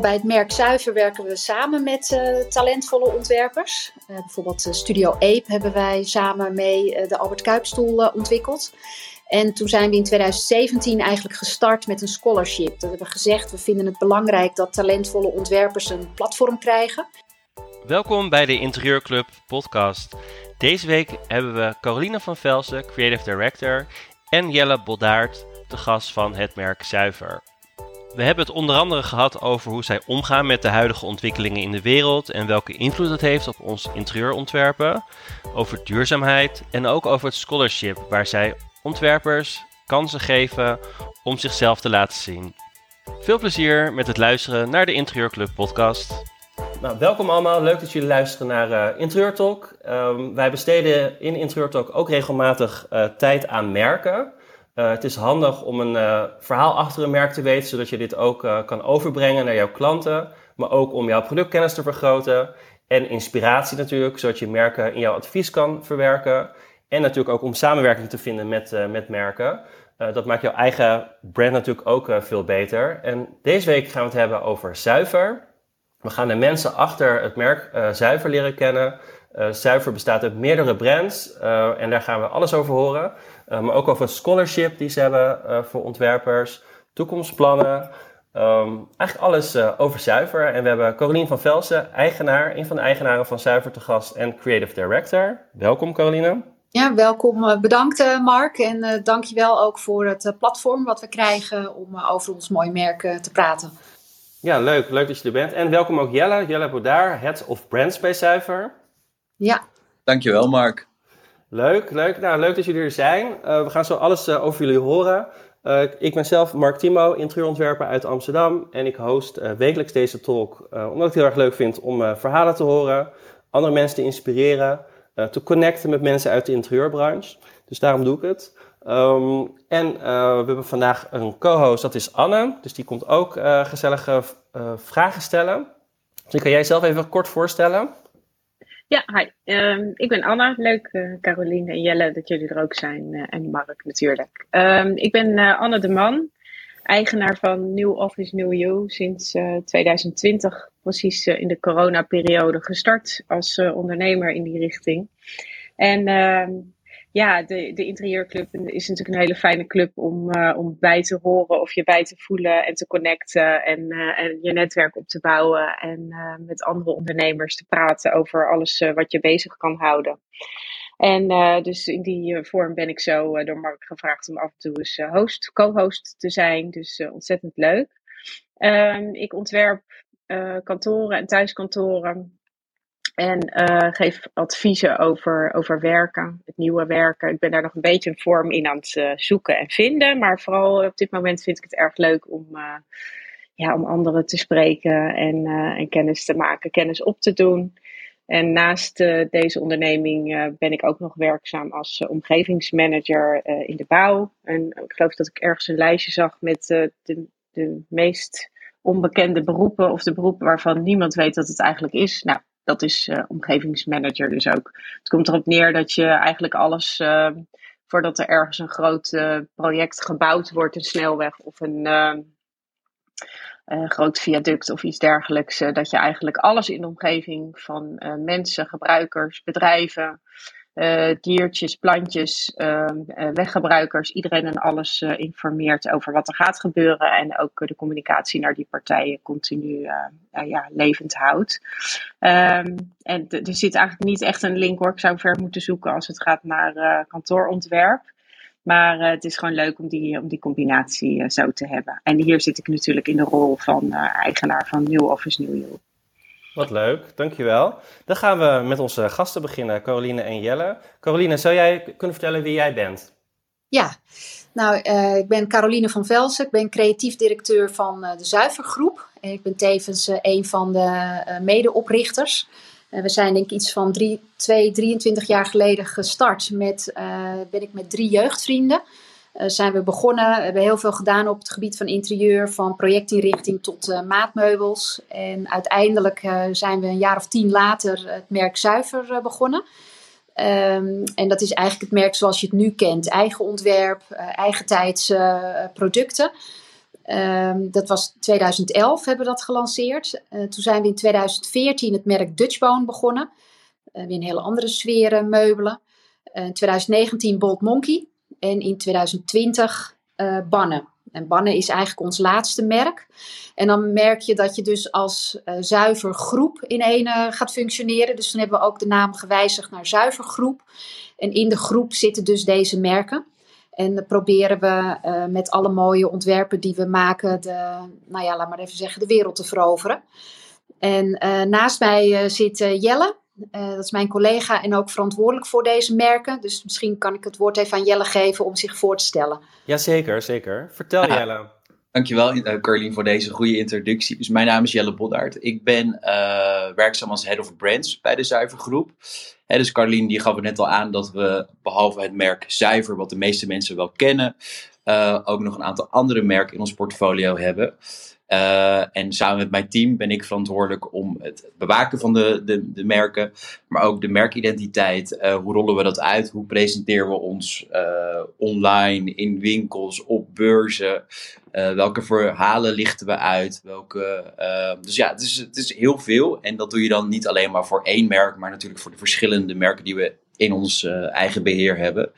Bij het merk Zuiver werken we samen met uh, talentvolle ontwerpers. Uh, bijvoorbeeld Studio Ape hebben wij samen mee de Albert Kuipstoel ontwikkeld. En toen zijn we in 2017 eigenlijk gestart met een scholarship. Dat hebben we gezegd, we vinden het belangrijk dat talentvolle ontwerpers een platform krijgen. Welkom bij de Interieurclub podcast. Deze week hebben we Caroline van Velsen, Creative Director, en Jelle Boddaert, de gast van het merk Zuiver. We hebben het onder andere gehad over hoe zij omgaan met de huidige ontwikkelingen in de wereld en welke invloed dat heeft op ons interieurontwerpen, over duurzaamheid en ook over het scholarship waar zij ontwerpers kansen geven om zichzelf te laten zien. Veel plezier met het luisteren naar de Interieurclub podcast. Nou, welkom allemaal. Leuk dat jullie luisteren naar uh, Interieur Talk. Ehm, wij besteden in Interieur Talk ook regelmatig uh, tijd aan merken. Uh, het is handig om een verhaal achter een merk te weten, zodat je dit ook kan overbrengen naar jouw klanten. Maar ook om jouw productkennis te vergroten. En inspiratie natuurlijk, zodat je merken in jouw advies kan verwerken. En natuurlijk ook om samenwerking te vinden met, met merken. dat maakt jouw eigen brand natuurlijk ook veel beter. En deze week gaan we het hebben over zuiver. We gaan de mensen achter het merk Zuiver leren kennen. Zuiver bestaat uit meerdere brands en daar gaan we alles over horen. Maar ook over het scholarship die ze hebben voor ontwerpers, toekomstplannen. Um, eigenlijk alles over Zuiver. En we hebben Caroline van Velsen, eigenaar, een van de eigenaren van Zuiver te gast en creative director. Welkom Caroline. Ja, welkom. Bedankt Mark en uh, dankjewel ook voor het platform wat we krijgen om over ons mooie merk te praten. Ja, leuk. Leuk dat je er bent. En welkom ook Jelle. Jelle Bodaar, Head of Brands bij Zuiver. Ja. Dankjewel, Mark. Leuk, leuk. Nou, leuk dat jullie er zijn. Uh, we gaan zo alles uh, over jullie horen. Uh, ik ben zelf Mark Timo, interieurontwerper uit Amsterdam. En ik host wekelijks deze talk, omdat ik het heel erg leuk vind om verhalen te horen, andere mensen te inspireren, te connecten met mensen uit de interieurbranche. Dus daarom doe ik het. Um, en we hebben vandaag een co-host, dat is Anne. Dus die komt ook gezellige vragen stellen. Dus kan jij zelf even kort voorstellen? Ja, hi. Um, ik ben Anne. Leuk, Caroline en Jelle, dat jullie er ook zijn. en Mark natuurlijk. Um, ik ben Anne de Man, eigenaar van New Office New You. Sinds 2020, precies in de coronaperiode, gestart als ondernemer in die richting. En ja, de, de interieurclub is natuurlijk een hele fijne club om, uh, om bij te horen of je bij te voelen en te connecten en, uh, en je netwerk op te bouwen en uh, met andere ondernemers te praten over alles wat je bezig kan houden. En dus in die vorm ben ik zo door Mark gevraagd om af en toe eens host, co-host te zijn. Dus ontzettend leuk. Ehm, ik ontwerp kantoren en thuiskantoren en uh, geef adviezen over, over werken, het nieuwe werken. Ik ben daar nog een beetje een vorm in aan het uh, zoeken en vinden. Maar vooral op dit moment vind ik het erg leuk om, ja, om anderen te spreken en, en kennis te maken, kennis op te doen. En naast deze onderneming ben ik ook nog werkzaam als omgevingsmanager in de bouw. En ik geloof dat ik ergens een lijstje zag met de, de meest onbekende beroepen of de beroepen waarvan niemand weet wat het eigenlijk is. Nou, dat is uh, omgevingsmanager dus ook. Het komt erop neer dat je eigenlijk alles, uh, voordat er ergens een groot uh, project gebouwd wordt, een snelweg of een groot viaduct of iets dergelijks, dat je eigenlijk alles in de omgeving van mensen, gebruikers, bedrijven, uh, diertjes, plantjes, uh, weggebruikers, iedereen en alles uh, informeert over wat er gaat gebeuren en ook de communicatie naar die partijen continu ja, levend houdt. Um, en er zit eigenlijk niet echt een link hoor, ik zou ver moeten zoeken als het gaat naar kantoorontwerp. Maar het is gewoon leuk om die, om die combinatie zo te hebben. En hier zit ik natuurlijk in de rol van eigenaar van New Office New York. Wat leuk, dankjewel. Dan gaan we met onze gasten beginnen, Caroline en Jelle. Caroline, zou jij kunnen vertellen wie jij bent? Ja, nou, uh, ik ben Caroline van Velsen. Ik ben creatief directeur van uh, de Zuivergroep. En ik ben tevens uh, een van de medeoprichters. we zijn denk ik iets van drie, twee, 23 jaar geleden gestart. Met, ben ik met drie jeugdvrienden. Uh, zijn we begonnen. We hebben heel veel gedaan op het gebied van interieur, van projectinrichting tot uh, maatmeubels. En uiteindelijk uh, zijn we een jaar of tien later het merk Zuiver begonnen. Um, en dat is eigenlijk het merk zoals je het nu kent. Eigen ontwerp, eigen tijds producten. Ehm, dat was 2011 hebben we dat gelanceerd. toen zijn we in 2014 het merk Dutchbone begonnen. weer een hele andere sfeer meubelen. in 2019 Bold Monkey. En in 2020 Bannen. En Bannen is eigenlijk ons laatste merk. En dan merk je dat je dus als uh, zuiver groep in één uh, gaat functioneren. Dus dan hebben we ook de naam gewijzigd naar zuivergroep. En in de groep zitten dus deze merken. En dan proberen we uh, met alle mooie ontwerpen die we maken, de, nou ja, laat maar even zeggen, de wereld te veroveren. En naast mij zit Jelle. Dat is mijn collega en ook verantwoordelijk voor deze merken. Dus misschien kan ik het woord even aan Jelle geven om zich voor te stellen. Jazeker, zeker. Vertel Jelle. Dankjewel, uh, Carlien, voor deze goede introductie. Dus mijn naam is Jelle Boddaert. Ik ben uh, werkzaam als Head of Brands bij de Zuivergroep. Hè, dus Carlien die gaf het net al aan dat we behalve het merk Zuiver, wat de meeste mensen wel kennen, uh, ook nog een aantal andere merken in ons portfolio hebben. Uh, en samen met mijn team ben ik verantwoordelijk om het bewaken van de, de, de merken, maar ook de merkidentiteit. Uh, hoe rollen we dat uit? Hoe presenteren we ons uh, online, in winkels, op beurzen? welke verhalen lichten we uit? Welke, dus ja, het is, het is heel veel. En dat doe je dan niet alleen maar voor één merk, maar natuurlijk voor de verschillende merken die we in ons eigen beheer hebben.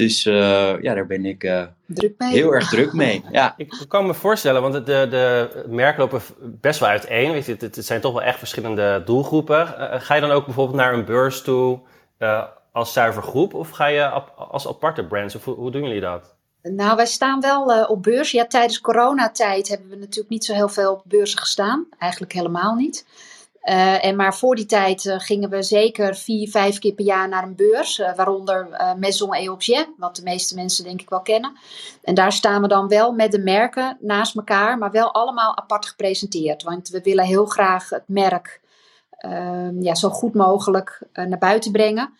Dus uh, ja, daar ben ik uh, druk mee. heel erg druk mee. Ja. Ik kan me voorstellen, want de, de merken lopen best wel uiteen. Weet je, het, het zijn toch wel echt verschillende doelgroepen. Uh, ga je dan ook bijvoorbeeld naar een beurs toe als zuiver groep? Of ga je als aparte brands? Of hoe, hoe doen jullie dat? Nou, wij staan wel op beurs. Ja, tijdens coronatijd hebben we natuurlijk niet zo heel veel op beurzen gestaan. Eigenlijk helemaal niet. Uh, en maar voor die tijd uh, gingen we zeker vier, vijf keer per jaar naar een beurs. Uh, waaronder Maison et wat de meeste mensen denk ik wel kennen. En daar staan we dan wel met de merken naast elkaar, maar wel allemaal apart gepresenteerd. Want we willen heel graag het merk ehm, ja, zo goed mogelijk naar buiten brengen.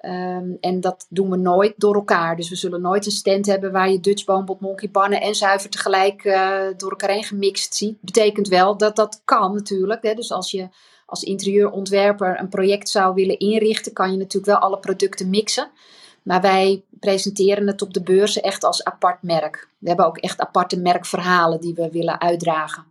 Um, en dat doen we nooit door elkaar. Dus we zullen nooit een stand hebben waar je Dutch Boombot, Monkey Bannen en Zuiver tegelijk uh, door elkaar heen gemixt ziet. Betekent wel dat dat kan natuurlijk. Hè? Dus als je als interieurontwerper een project zou willen inrichten, kan je natuurlijk wel alle producten mixen. Maar wij presenteren het op de beurzen echt als apart merk. We hebben ook echt aparte merkverhalen die we willen uitdragen.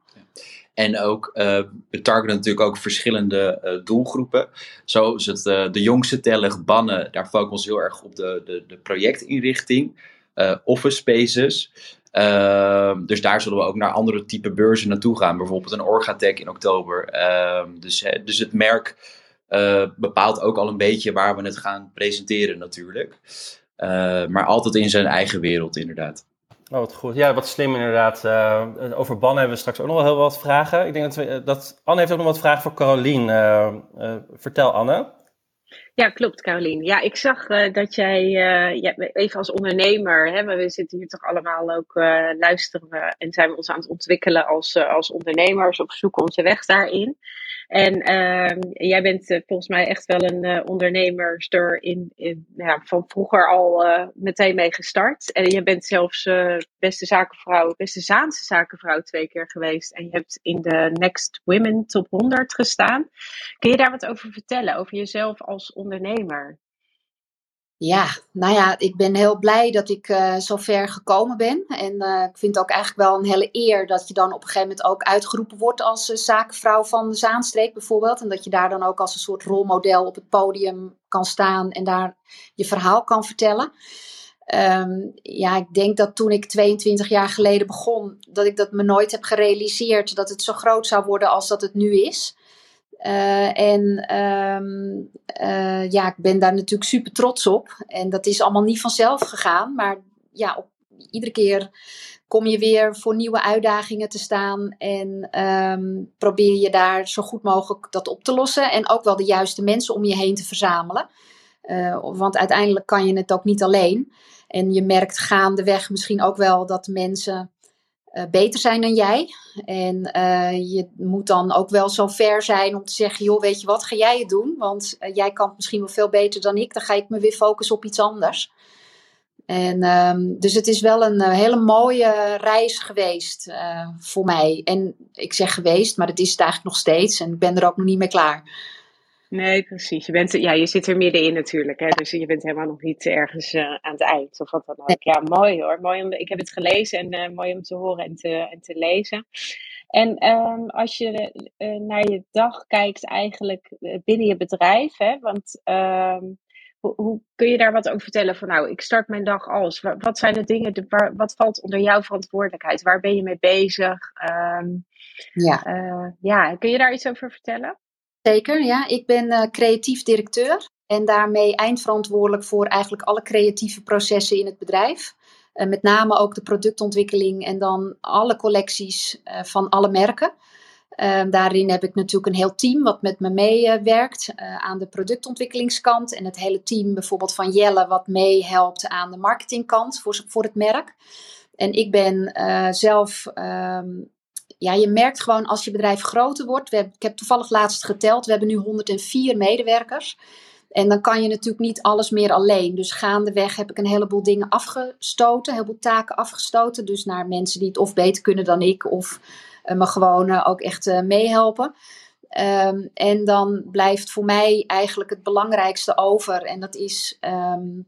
En ook, uh, we targeten natuurlijk ook verschillende uh, doelgroepen. Zoals het, uh, de jongste teller bannen, daar focussen we heel erg op de, de, de projectinrichting. office spaces. Ehm, dus daar zullen we ook naar andere type beurzen naartoe gaan. Bijvoorbeeld een Orgatech in oktober. Ehm, dus, dus het merk bepaalt ook al een beetje waar we het gaan presenteren natuurlijk. maar altijd in zijn eigen wereld inderdaad. Oh, wat goed. Ja, wat slim inderdaad. Uh, over Ban hebben we straks ook nog wel heel wat vragen. Ik denk dat, eh, dat Anne heeft ook nog wat vragen voor Carolien. Uh, vertel Anne. Ja, klopt, Carolien. Ja, ik zag dat jij, even als ondernemer, hè, we zitten hier toch allemaal ook, luisteren en zijn we ons aan het ontwikkelen als, als ondernemers, of zoeken onze weg daarin. En ehm, jij bent eh, volgens mij echt wel een uh, ondernemerster in, in ja, van vroeger al uh, meteen mee gestart. En je bent zelfs beste zakenvrouw, beste Zaanse zakenvrouw twee keer geweest. En je hebt in de Next Women Top 100 gestaan. Kun je daar wat over vertellen, over jezelf als ondernemer? Ja, nou ja, ik ben heel blij dat ik uh, zo ver gekomen ben. En uh, ik vind het ook eigenlijk wel een hele eer dat je dan op een gegeven moment ook uitgeroepen wordt als uh, zakenvrouw van de Zaanstreek bijvoorbeeld. En dat je daar dan ook als een soort rolmodel op het podium kan staan en daar je verhaal kan vertellen. Um, ja, ik denk dat toen ik 22 jaar geleden begon, dat ik dat me nooit heb gerealiseerd dat het zo groot zou worden als dat het nu is. Uh, en um, uh, ja, ik ben daar natuurlijk super trots op. En dat is allemaal niet vanzelf gegaan. Maar ja, op, iedere keer kom je weer voor nieuwe uitdagingen te staan. En um, probeer je daar zo goed mogelijk dat op te lossen. En ook wel de juiste mensen om je heen te verzamelen. Uh, want uiteindelijk kan je het ook niet alleen. En je merkt gaandeweg misschien ook wel dat mensen beter zijn dan jij. En uh, je moet dan ook wel zo ver zijn om te zeggen: joh, weet je wat, ga jij het doen? Want uh, jij kan het misschien wel veel beter dan ik. Dan ga ik me weer focussen op iets anders. En um, dus het is wel een hele mooie reis geweest voor mij. En ik zeg geweest, maar het is het eigenlijk nog steeds. En ik ben er ook nog niet mee klaar. Nee, precies. Je, bent, ja, je zit er middenin natuurlijk. Hè? Dus je bent helemaal nog niet ergens uh, aan het eind. Of wat dan ook. Ja, mooi hoor. Mooi om, ik heb het gelezen en uh, mooi om te horen en te, en te lezen. En um, als je uh, naar je dag kijkt eigenlijk binnen je bedrijf. Hè? Want um, hoe, hoe, kun je daar wat over vertellen? Van nou, ik start mijn dag als. Wat zijn de dingen, de, waar, wat valt onder jouw verantwoordelijkheid? Waar ben je mee bezig? Um, ja. ja, kun je daar iets over vertellen? Zeker, ja. Ik ben uh, creatief directeur en daarmee eindverantwoordelijk voor eigenlijk alle creatieve processen in het bedrijf. Uh, met name ook de productontwikkeling en dan alle collecties uh, van alle merken. Ehm, daarin heb ik natuurlijk een heel team wat met me meewerkt aan de productontwikkelingskant. En het hele team bijvoorbeeld van Jelle wat meehelpt aan de marketingkant voor, voor het merk. En ik ben zelf um, ja, je merkt gewoon als je bedrijf groter wordt. We ik heb toevallig laatst geteld, we hebben nu 104 medewerkers. En dan kan je natuurlijk niet alles meer alleen. Dus gaandeweg heb ik een heleboel dingen afgestoten, een heleboel taken afgestoten. Dus naar mensen die het of beter kunnen dan ik, of uh, me gewoon uh, ook echt uh, meehelpen. Um, en dan blijft voor mij eigenlijk het belangrijkste over. En dat is um,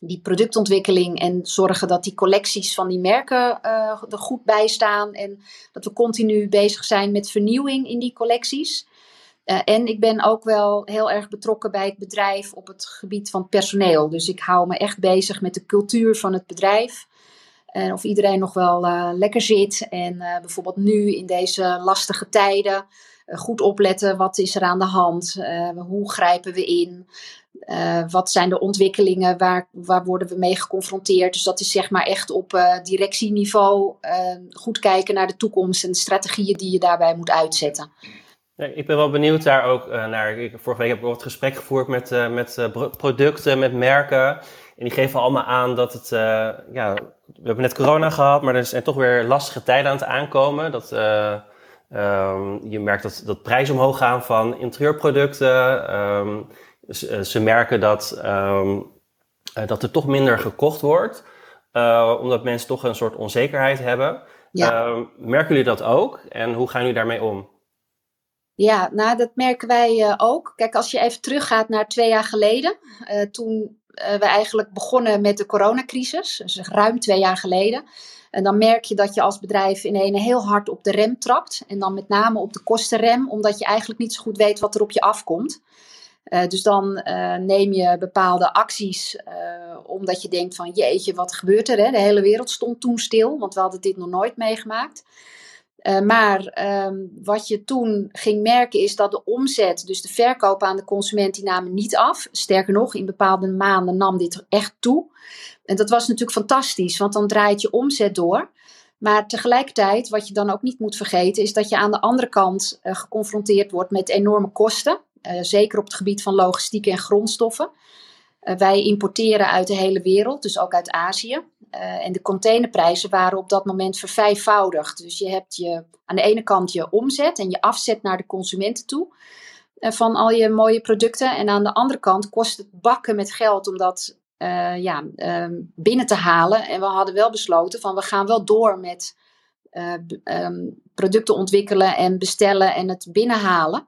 die productontwikkeling en zorgen dat die collecties van die merken uh, er goed bij staan. En dat we continu bezig zijn met vernieuwing in die collecties. Uh, en ik ben ook wel heel erg betrokken bij het bedrijf op het gebied van personeel. Dus ik hou me echt bezig met de cultuur van het bedrijf. En of iedereen nog wel uh, lekker zit. En bijvoorbeeld nu in deze lastige tijden goed opletten wat is er aan de hand. hoe grijpen we in. Uh, wat zijn de ontwikkelingen? Waar, waar worden we mee geconfronteerd? Dus dat is zeg maar echt op uh, directieniveau uh, goed kijken naar de toekomst en de strategieën die je daarbij moet uitzetten. Ik ben wel benieuwd daar ook naar. Ik, vorige week heb ik ook wat gesprek gevoerd met, met producten, met merken. En die geven allemaal aan dat het, ja, we hebben net corona gehad, maar er zijn toch weer lastige tijden aan het aankomen. Dat, um, je merkt dat, dat prijzen omhoog gaan van interieurproducten. Um, eh, ze merken dat, um, dat er toch minder gekocht wordt, uh, omdat mensen toch een soort onzekerheid hebben. Ja. Uh, merken jullie dat ook en hoe gaan jullie daarmee om? Ja, nou dat merken wij uh, ook. Kijk, als je even teruggaat naar twee jaar geleden, toen we eigenlijk begonnen met de coronacrisis, dus ruim twee jaar geleden. En dan merk je dat je als bedrijf in een heel hard op de rem trapt. En dan met name op de kostenrem, omdat je eigenlijk niet zo goed weet wat er op je afkomt. Uh, dus dan uh, neem je bepaalde acties uh, omdat je denkt van jeetje, wat gebeurt er? Hè? De hele wereld stond toen stil, want we hadden dit nog nooit meegemaakt. maar um, wat je toen ging merken is dat de omzet, dus de verkoop aan de consument, die namen niet af. Sterker nog, in bepaalde maanden nam dit echt toe. En dat was natuurlijk fantastisch, want dan draait je omzet door. Maar tegelijkertijd, wat je dan ook niet moet vergeten, is dat je aan de andere kant geconfronteerd wordt met enorme kosten. Uh, zeker op het gebied van logistiek en grondstoffen. Uh, wij importeren uit de hele wereld, dus ook uit Azië. Uh, en de containerprijzen waren op dat moment vervijfvoudigd. Dus je hebt je, aan de ene kant je omzet en je afzet naar de consumenten toe van al je mooie producten. En aan de andere kant kost het bakken met geld om dat ja, um, binnen te halen. En we hadden wel besloten van we gaan wel door met um, producten ontwikkelen en bestellen en het binnenhalen.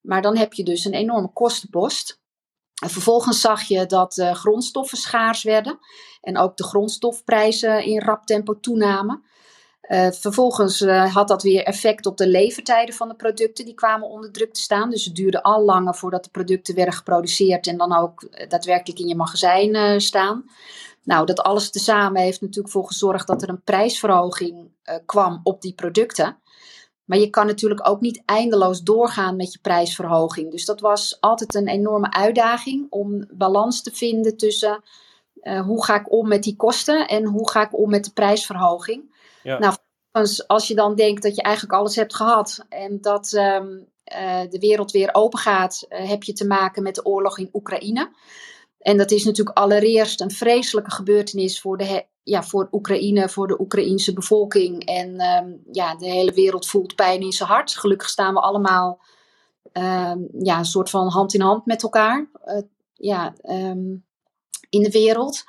Maar dan heb je dus een enorme kostenpost. En vervolgens zag je dat uh, grondstoffen schaars werden en ook de grondstofprijzen in rap tempo toenamen. Uh, vervolgens uh, had dat weer effect op de levertijden van de producten. Die kwamen onder druk te staan. Dus het duurde al langer voordat de producten werden geproduceerd en dan ook daadwerkelijk in je magazijn staan. Nou, dat alles tezamen heeft natuurlijk voor gezorgd dat er een prijsverhoging kwam op die producten. Maar je kan natuurlijk ook niet eindeloos doorgaan met je prijsverhoging. Dus dat was altijd een enorme uitdaging om balans te vinden tussen uh, hoe ga ik om met die kosten en hoe ga ik om met de prijsverhoging. Ja. Nou, als je dan denkt dat je eigenlijk alles hebt gehad en dat um, uh, de wereld weer open gaat, uh, heb je te maken met de oorlog in Oekraïne. En dat is natuurlijk allereerst een vreselijke gebeurtenis voor, de, ja, voor Oekraïne, voor de Oekraïense bevolking. En um, ja, de hele wereld voelt pijn in zijn hart. Gelukkig staan we allemaal um, ja, een soort van hand in hand met elkaar uh, ja, um, in de wereld.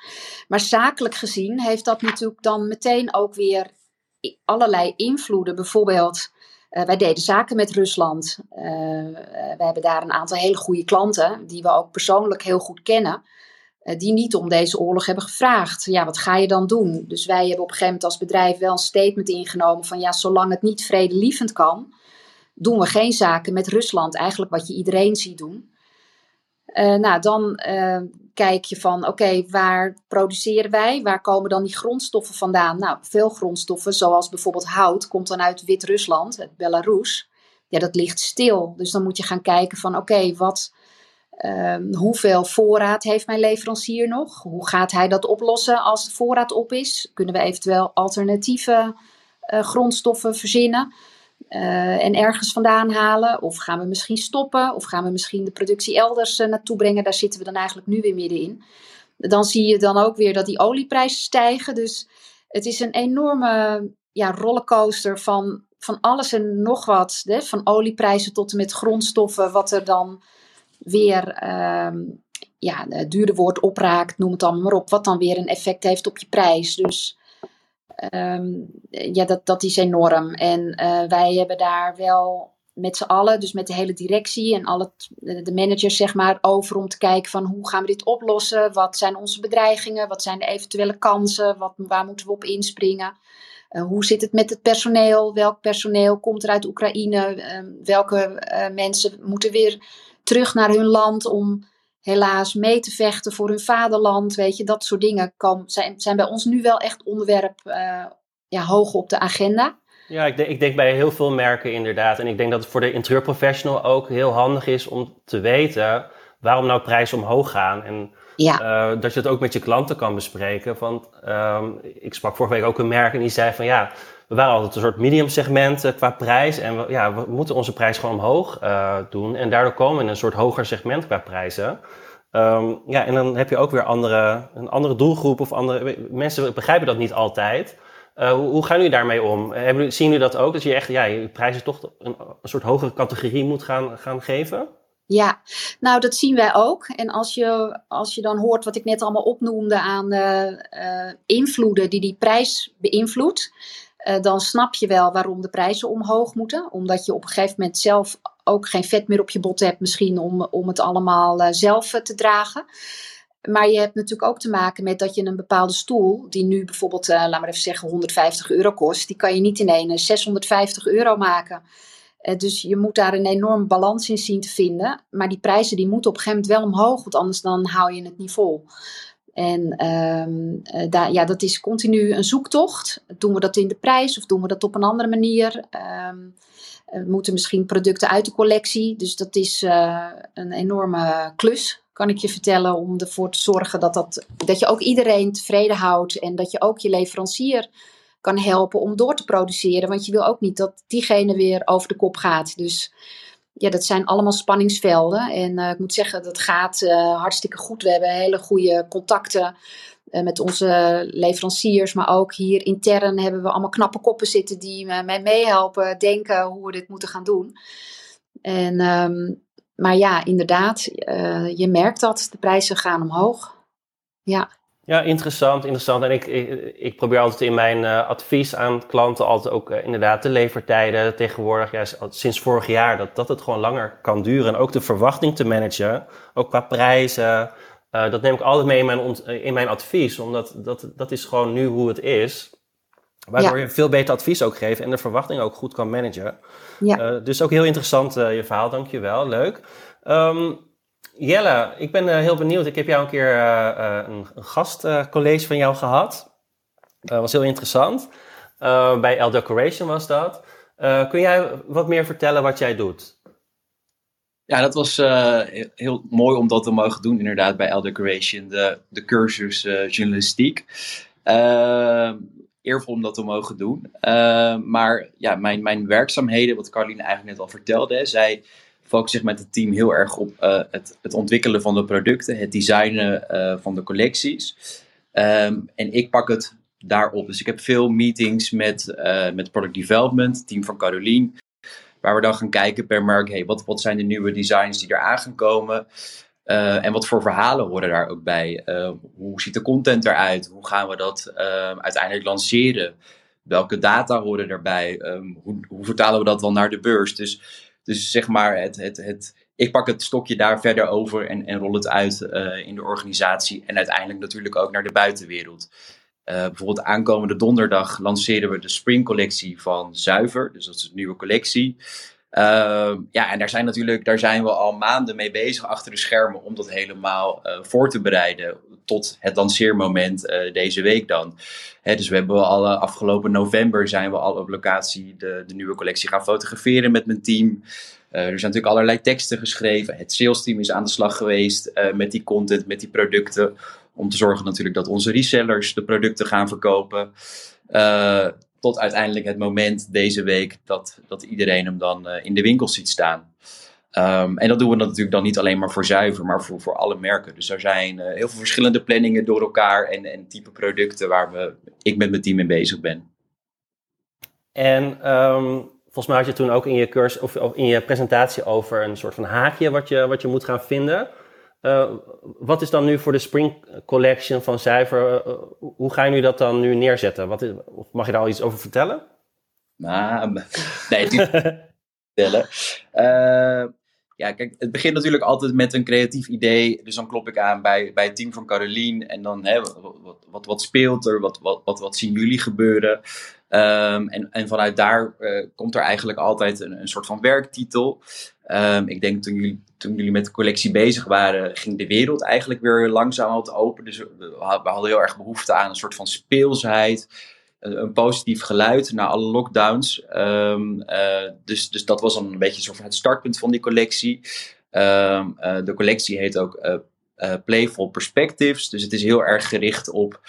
Maar zakelijk gezien heeft dat natuurlijk dan meteen ook weer allerlei invloeden. Bijvoorbeeld, uh, wij deden zaken met Rusland. Uh, we hebben daar een aantal hele goede klanten, die we ook persoonlijk heel goed kennen, die niet om deze oorlog hebben gevraagd. Ja, wat ga je dan doen? Dus wij hebben op een gegeven moment als bedrijf wel een statement ingenomen van ja, zolang het niet vredelievend kan, doen we geen zaken met Rusland. Eigenlijk wat je iedereen ziet doen. Uh, nou, dan uh, kijk je van oké, waar produceren wij? Waar komen dan die grondstoffen vandaan? Nou, veel grondstoffen, zoals bijvoorbeeld hout, komt dan uit Wit-Rusland, Belarus. Ja, dat ligt stil. Dus dan moet je gaan kijken van oké, wat, uh, hoeveel voorraad heeft mijn leverancier nog? Hoe gaat hij dat oplossen als de voorraad op is? Kunnen we eventueel alternatieve uh, grondstoffen verzinnen? Uh, en ergens vandaan halen? Of gaan we misschien stoppen? Of gaan we misschien de productie elders uh, naartoe brengen? Daar zitten we dan eigenlijk nu weer middenin. Dan zie je dan ook weer dat die olieprijzen stijgen. Dus het is een enorme ja, rollercoaster van, van alles en nog wat. Hè? Van olieprijzen tot en met grondstoffen, wat er dan weer uh, ja, duurder wordt, opraakt, noem het allemaal maar op. Wat dan weer een effect heeft op je prijs. Dus um, ja, dat, dat is enorm. En uh, wij hebben daar wel met z'n allen, dus met de hele directie en alle de managers zeg maar, over om te kijken van hoe gaan we dit oplossen? Wat zijn onze bedreigingen? Wat zijn de eventuele kansen? Wat, waar moeten we op inspringen? Uh, hoe zit het met het personeel? Welk personeel komt er uit Oekraïne? Uh, welke uh, mensen moeten weer terug naar hun land om helaas mee te vechten voor hun vaderland. Weet je, dat soort dingen komen, zijn, zijn bij ons nu wel echt onderwerp uh, ja, hoog op de agenda. Ja, ik denk, ik denk bij heel veel merken inderdaad. En ik denk dat het voor de interieurprofessional ook heel handig is om te weten waarom nou prijzen omhoog gaan. En ja. uh, dat je het ook met je klanten kan bespreken. Want um, ik sprak vorige week ook een merk en die zei van ja, we waren altijd een soort medium segment uh, qua prijs. En we, ja, we moeten onze prijs gewoon omhoog uh, doen. En daardoor komen we in een soort hoger segment qua prijzen. Um, ja, en dan heb je ook weer andere, een andere doelgroep of andere mensen begrijpen dat niet altijd. Uh, hoe, hoe, gaan jullie daarmee om? Hebben, zien jullie dat ook? Dat je echt ja, je prijzen toch een, soort hogere categorie moet gaan, gaan geven? Ja, nou dat zien wij ook. En als je, als je dan hoort wat ik net allemaal opnoemde aan invloeden die die prijs beïnvloedt, uh, dan snap je wel waarom de prijzen omhoog moeten. Omdat je op een gegeven moment zelf ook geen vet meer op je bot hebt, misschien om, om het allemaal uh, zelf uh, te dragen. Maar je hebt natuurlijk ook te maken met dat je een bepaalde stoel, die nu bijvoorbeeld, laat maar even zeggen, 150 euro kost, die kan je niet in een 650 euro maken. dus je moet daar een enorme balans in zien te vinden. Maar die prijzen die moeten op een gegeven moment wel omhoog, want anders dan hou je het niet vol. En um, daar, ja, dat is continu een zoektocht. Doen we dat in de prijs of doen we dat op een andere manier? We moeten misschien producten uit de collectie. Dus dat is uh, een enorme klus, kan ik je vertellen, om ervoor te zorgen dat, dat, dat je ook iedereen tevreden houdt. En dat je ook je leverancier kan helpen om door te produceren. Want je wil ook niet dat diegene weer over de kop gaat. Dus ja, dat zijn allemaal spanningsvelden. En uh, ik moet zeggen, dat gaat uh, hartstikke goed. We hebben hele goede contacten uh, met onze leveranciers. Maar ook hier intern hebben we allemaal knappe koppen zitten die mij meehelpen denken hoe we dit moeten gaan doen. En, um, maar ja, inderdaad, je merkt dat de prijzen gaan omhoog. Ja. Ja, interessant, interessant. En ik, ik, ik probeer altijd in mijn uh, advies aan klanten altijd ook uh, inderdaad de levertijden tegenwoordig, ja, sinds vorig jaar, dat, dat het gewoon langer kan duren. En ook de verwachting te managen, ook qua prijzen. Uh, dat neem ik altijd mee in mijn, in mijn advies, omdat dat, dat is gewoon nu hoe het is. Waardoor ja. je veel beter advies ook geeft en de verwachting ook goed kan managen. Ja. dus ook heel interessant je verhaal, dankjewel. Leuk. Um, Jelle, ik ben uh, heel benieuwd. Ik heb jou een keer uh, een, een gastcollege van jou gehad. Dat was heel interessant. bij L Decoration was dat. kun jij wat meer vertellen wat jij doet? Ja, dat was heel, heel, mooi om dat te mogen doen, inderdaad, bij L Decoration, de, de cursus journalistiek. eervol om dat te mogen doen. maar ja, mijn, mijn werkzaamheden, wat Caroline eigenlijk net al vertelde, zij focus zich met het team heel erg op uh, het, het, ontwikkelen van de producten, het designen uh, van de collecties. Um, en ik pak het daarop. Dus ik heb veel meetings met, uh, met product development, het team van Caroline. Waar we dan gaan kijken per merk, hey, wat, wat zijn de nieuwe designs die er aan gaan komen? en wat voor verhalen horen daar ook bij? hoe ziet de content eruit? Hoe gaan we dat ehm, uiteindelijk lanceren? Welke data horen erbij? Um, hoe, hoe vertalen we dat dan naar de beurs? Dus dus zeg maar het, het, het ik pak het stokje daar verder over en, en rol het uit in de organisatie. En uiteindelijk natuurlijk ook naar de buitenwereld. bijvoorbeeld aankomende donderdag lanceren we de Spring collectie van Zuiver. Dus dat is een nieuwe collectie. Uh, ja, en daar zijn natuurlijk, daar zijn we al maanden mee bezig achter de schermen om dat helemaal uh, voor te bereiden tot het lanceermoment uh, deze week dan. Hè, dus we hebben al afgelopen november zijn we al op locatie de, de nieuwe collectie gaan fotograferen met mijn team. er zijn natuurlijk allerlei teksten geschreven. Het sales team is aan de slag geweest met die content, met die producten. Om te zorgen natuurlijk dat onze resellers de producten gaan verkopen. Tot uiteindelijk het moment deze week dat, dat iedereen hem dan uh, in de winkels ziet staan. Um, en dat doen we natuurlijk dan niet alleen maar voor zuiver, maar voor, voor alle merken. Dus er zijn uh, heel veel verschillende planningen door elkaar en, en type producten waar we, ik met mijn team mee bezig ben. En um, volgens mij had je toen ook in je, cursus, of, of in je presentatie over een soort van haakje wat je, wat je moet gaan vinden. Uh, wat is dan nu voor de Spring Collection van Zuiver? Uh, hoe ga je nu dat dan nu neerzetten? Wat is, mag je daar al iets over vertellen? Nou, nee, vertellen. Uh, ja, kijk, het begint natuurlijk altijd met een creatief idee. Dus dan klop ik aan bij, bij het team van Caroline. En dan, hè, wat, wat, wat speelt er? Wat, wat, wat, wat zien jullie gebeuren? Um, en, en vanuit daar komt er eigenlijk altijd een, een soort van werktitel. Um, ik denk toen jullie, toen jullie met de collectie bezig waren, ging de wereld eigenlijk weer langzaam wat open. Dus we, hadden heel erg behoefte aan een soort van speelsheid. Een, positief geluid na alle lockdowns. Um, uh, dus, dus dat was dan een beetje soort het startpunt van die collectie. Um, uh, de collectie heet ook uh, Playful Perspectives. Dus het is heel erg gericht op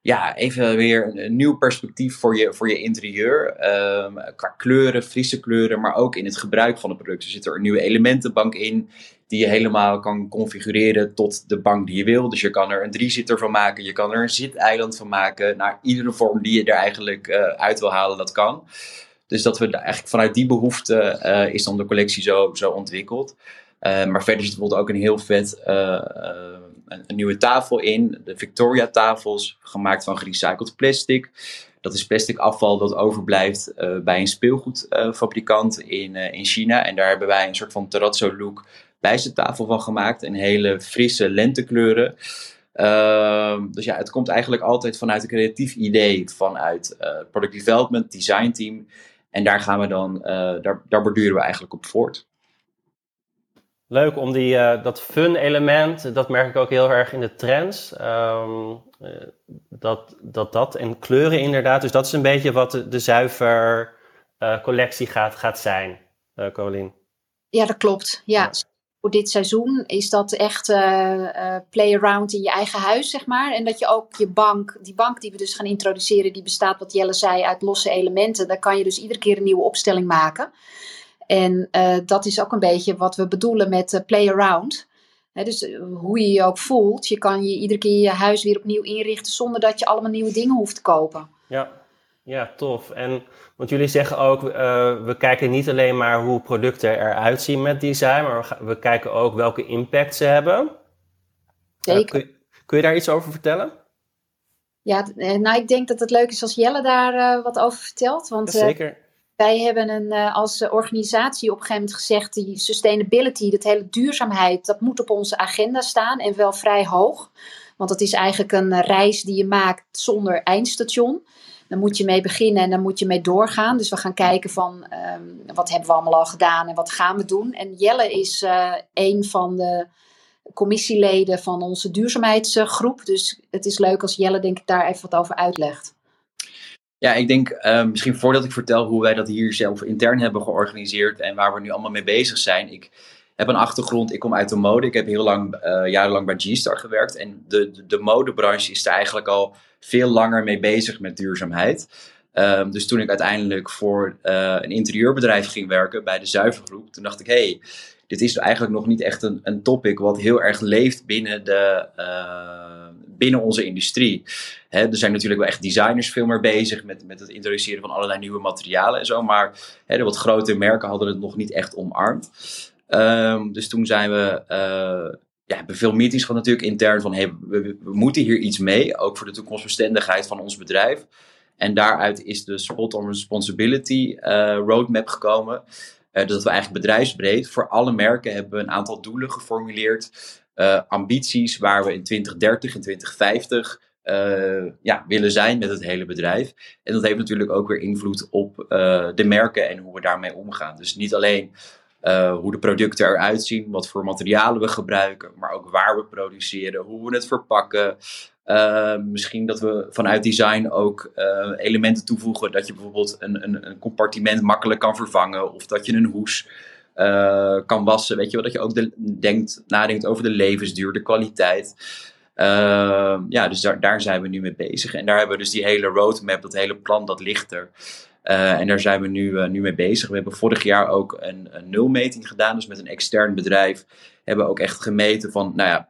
ja, even weer een, nieuw perspectief voor je, voor je interieur. Um, qua kleuren, frisse kleuren, maar ook in het gebruik van het product. Er zit er een nieuwe elementenbank in die je helemaal kan configureren tot de bank die je wil. Dus je kan er een driezitter van maken, je kan er een ziteiland van maken. Naar iedere vorm die je er eigenlijk uh, uit wil halen, dat kan. Dus dat we eigenlijk vanuit die behoefte uh, is dan de collectie zo, zo ontwikkeld. Uh, maar verder zit bijvoorbeeld ook een heel vet een, nieuwe tafel in. De Victoria tafels, gemaakt van gerecycled plastic. Dat is plastic afval dat overblijft uh, bij een speelgoedfabrikant uh, in, uh, in China. En daar hebben wij een soort van terrazzo look bij zijn tafel van gemaakt. En hele frisse lentekleuren. Ehm, dus ja, het komt eigenlijk altijd vanuit een creatief idee, vanuit product development, design team. En daar gaan we dan, daar, daar borduren we eigenlijk op voort. Leuk om die, uh, dat fun element, dat merk ik ook heel erg in de trends. Um, uh, dat, dat dat en kleuren inderdaad. Dus dat is een beetje wat de, de zuiver uh, collectie gaat, gaat zijn, Caroline. Ja, dat klopt. Ja. ja. Voor dit seizoen is dat echt play around in je eigen huis, zeg maar. En dat je ook je bank, die bank die we dus gaan introduceren, die bestaat, wat Jelle zei, uit losse elementen. Daar kan je dus iedere keer een nieuwe opstelling maken. En uh, dat is ook een beetje wat we bedoelen met uh, play around. He, dus uh, hoe je je ook voelt, je kan je iedere keer je huis weer opnieuw inrichten zonder dat je allemaal nieuwe dingen hoeft te kopen. Ja, ja tof. En want jullie zeggen ook, we kijken niet alleen maar hoe producten eruit zien met design, maar we, kijken ook welke impact ze hebben. Zeker. Kun, kun, je daar iets over vertellen? Ja, nou ik denk dat het leuk is als Jelle daar wat over vertelt. Want, ja, zeker wij hebben een, uh, als organisatie op een gegeven moment gezegd: die sustainability, dat hele duurzaamheid, dat moet op onze agenda staan en wel vrij hoog. Want dat is eigenlijk een reis die je maakt zonder eindstation. Dan moet je mee beginnen en dan moet je mee doorgaan. Dus we gaan kijken van um, wat hebben we allemaal al gedaan en wat gaan we doen. En Jelle is uh, een van de commissieleden van onze duurzaamheidsgroep. Dus het is leuk als Jelle denk ik daar even wat over uitlegt. Ja, ik denk uh, misschien voordat ik vertel hoe wij dat hier zelf intern hebben georganiseerd en waar we nu allemaal mee bezig zijn. Ik heb een achtergrond, ik kom uit de mode. Ik heb heel lang, uh, jarenlang bij G-Star gewerkt. En de, de, de, modebranche is er eigenlijk al veel langer mee bezig met duurzaamheid. Um, dus toen ik uiteindelijk voor uh, een interieurbedrijf ging werken bij de Zuivergroep, toen dacht ik, hey, dit is eigenlijk nog niet echt een, een topic wat heel erg leeft binnen de binnen onze industrie. Er zijn natuurlijk wel echt designers veel meer bezig met, met het introduceren van allerlei nieuwe materialen en zo. Maar de wat grote merken hadden het nog niet echt omarmd. Um, dus toen zijn we. Uh, ja, hebben veel meetings gehad natuurlijk intern van hey, we, moeten hier iets mee, ook voor de toekomstbestendigheid van ons bedrijf. En daaruit is de Spot on Responsibility uh, roadmap gekomen. dat we eigenlijk bedrijfsbreed voor alle merken hebben een aantal doelen geformuleerd. Ambities waar we in 2030 en 2050 ja, willen zijn met het hele bedrijf. En dat heeft natuurlijk ook weer invloed op de merken en hoe we daarmee omgaan. Dus niet alleen uh, hoe de producten eruit zien, wat voor materialen we gebruiken, maar ook waar we produceren, hoe we het verpakken. Misschien dat we vanuit design ook elementen toevoegen dat je bijvoorbeeld een, een, een, compartiment makkelijk kan vervangen of dat je een hoes kan wassen. Weet je wel, dat je ook de, denkt, nadenkt over de levensduur, de kwaliteit. Ehm, ja, dus daar, daar zijn we nu mee bezig. En daar hebben we dus die hele roadmap, dat hele plan, dat ligt er. Uh, en daar zijn we nu, uh, nu mee bezig. We hebben vorig jaar ook een, nulmeting gedaan. Dus met een extern bedrijf hebben we ook echt gemeten van, nou ja,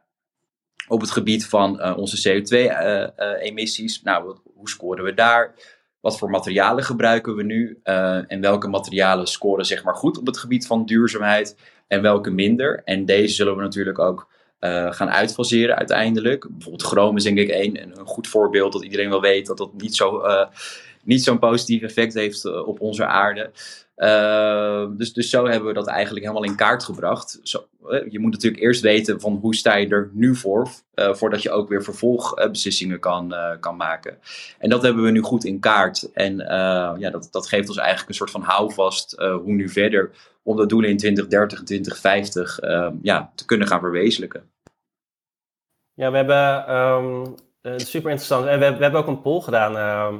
op het gebied van onze CO2-emissies. nou, hoe scoren we daar? Wat voor materialen gebruiken we nu? en welke materialen scoren zeg maar goed op het gebied van duurzaamheid? En welke minder? En deze zullen we natuurlijk ook gaan uitfaseren uiteindelijk. Bijvoorbeeld chroom is denk ik een, een goed voorbeeld dat iedereen wel weet dat dat niet zo niet zo'n positief effect heeft eh, op onze aarde. Uh, dus, dus zo hebben we dat eigenlijk helemaal in kaart gebracht. Zo, uh, je moet natuurlijk eerst weten van hoe sta je er nu voor, uh, voordat je ook weer vervolgbeslissingen kan, kan maken. En dat hebben we nu goed in kaart. En ja, dat, dat geeft ons eigenlijk een soort van houvast hoe nu verder om de doelen in 2030 en 2050 ja, te kunnen gaan verwezenlijken. Ja, we hebben um, super interessant. En we, we hebben ook een poll gedaan ehm,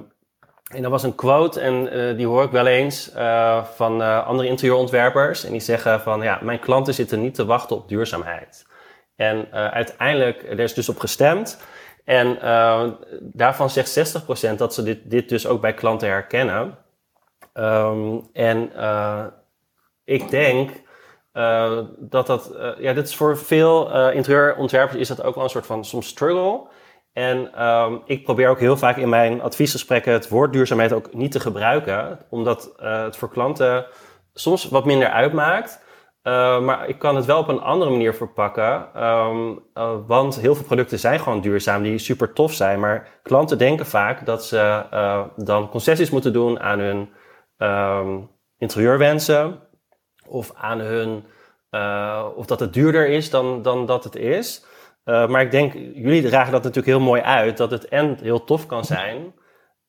en dat was een quote en uh, die hoor ik wel eens uh, van uh, andere interieurontwerpers. En die zeggen van ja, mijn klanten zitten niet te wachten op duurzaamheid. En uiteindelijk, er is dus op gestemd. En daarvan zegt 60% dat ze dit, dit dus ook bij klanten herkennen. Um, en ik denk dat dat, ja, dit is voor veel interieurontwerpers is dat ook wel een soort van soms struggle. En um, ik probeer ook heel vaak in mijn adviesgesprekken het woord duurzaamheid ook niet te gebruiken, omdat uh, het voor klanten soms wat minder uitmaakt. Uh, maar ik kan het wel op een andere manier verpakken. Um, uh, want heel veel producten zijn gewoon duurzaam, die super tof zijn. Maar klanten denken vaak dat ze dan concessies moeten doen aan hun um, interieurwensen. Of aan hun. of dat het duurder is dan, dan dat het is. Uh, maar ik denk, jullie dragen dat natuurlijk heel mooi uit, dat het en heel tof kan zijn,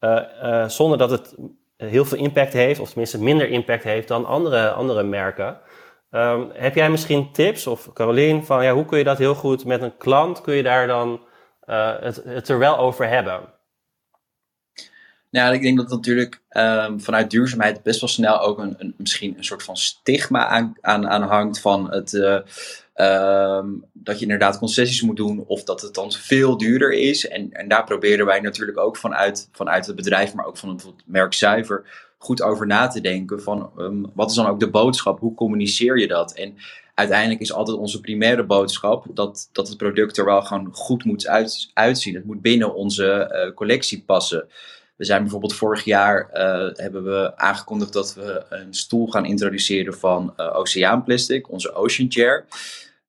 uh, uh, zonder dat het heel veel impact heeft, of tenminste minder impact heeft dan andere, andere merken. Um, heb jij misschien tips, of Caroline, van ja, hoe kun je dat heel goed met een klant, kun je daar dan het, het er wel over hebben? Nou, ik denk dat natuurlijk um, vanuit duurzaamheid best wel snel ook een, een, misschien een soort van stigma aan, aan, aan hangt van het, uh, um, dat je inderdaad concessies moet doen of dat het dan veel duurder is. En, en daar proberen wij natuurlijk ook vanuit, vanuit het bedrijf, maar ook van het merk Zuiver, goed over na te denken van um, wat is dan ook de boodschap, hoe communiceer je dat? En uiteindelijk is altijd onze primaire boodschap dat, dat het product er wel gewoon goed moet uit, uitzien. Het moet binnen onze uh, collectie passen. We zijn bijvoorbeeld vorig jaar uh, hebben we aangekondigd dat we een stoel gaan introduceren van uh, Oceaanplastic, onze Ocean Chair.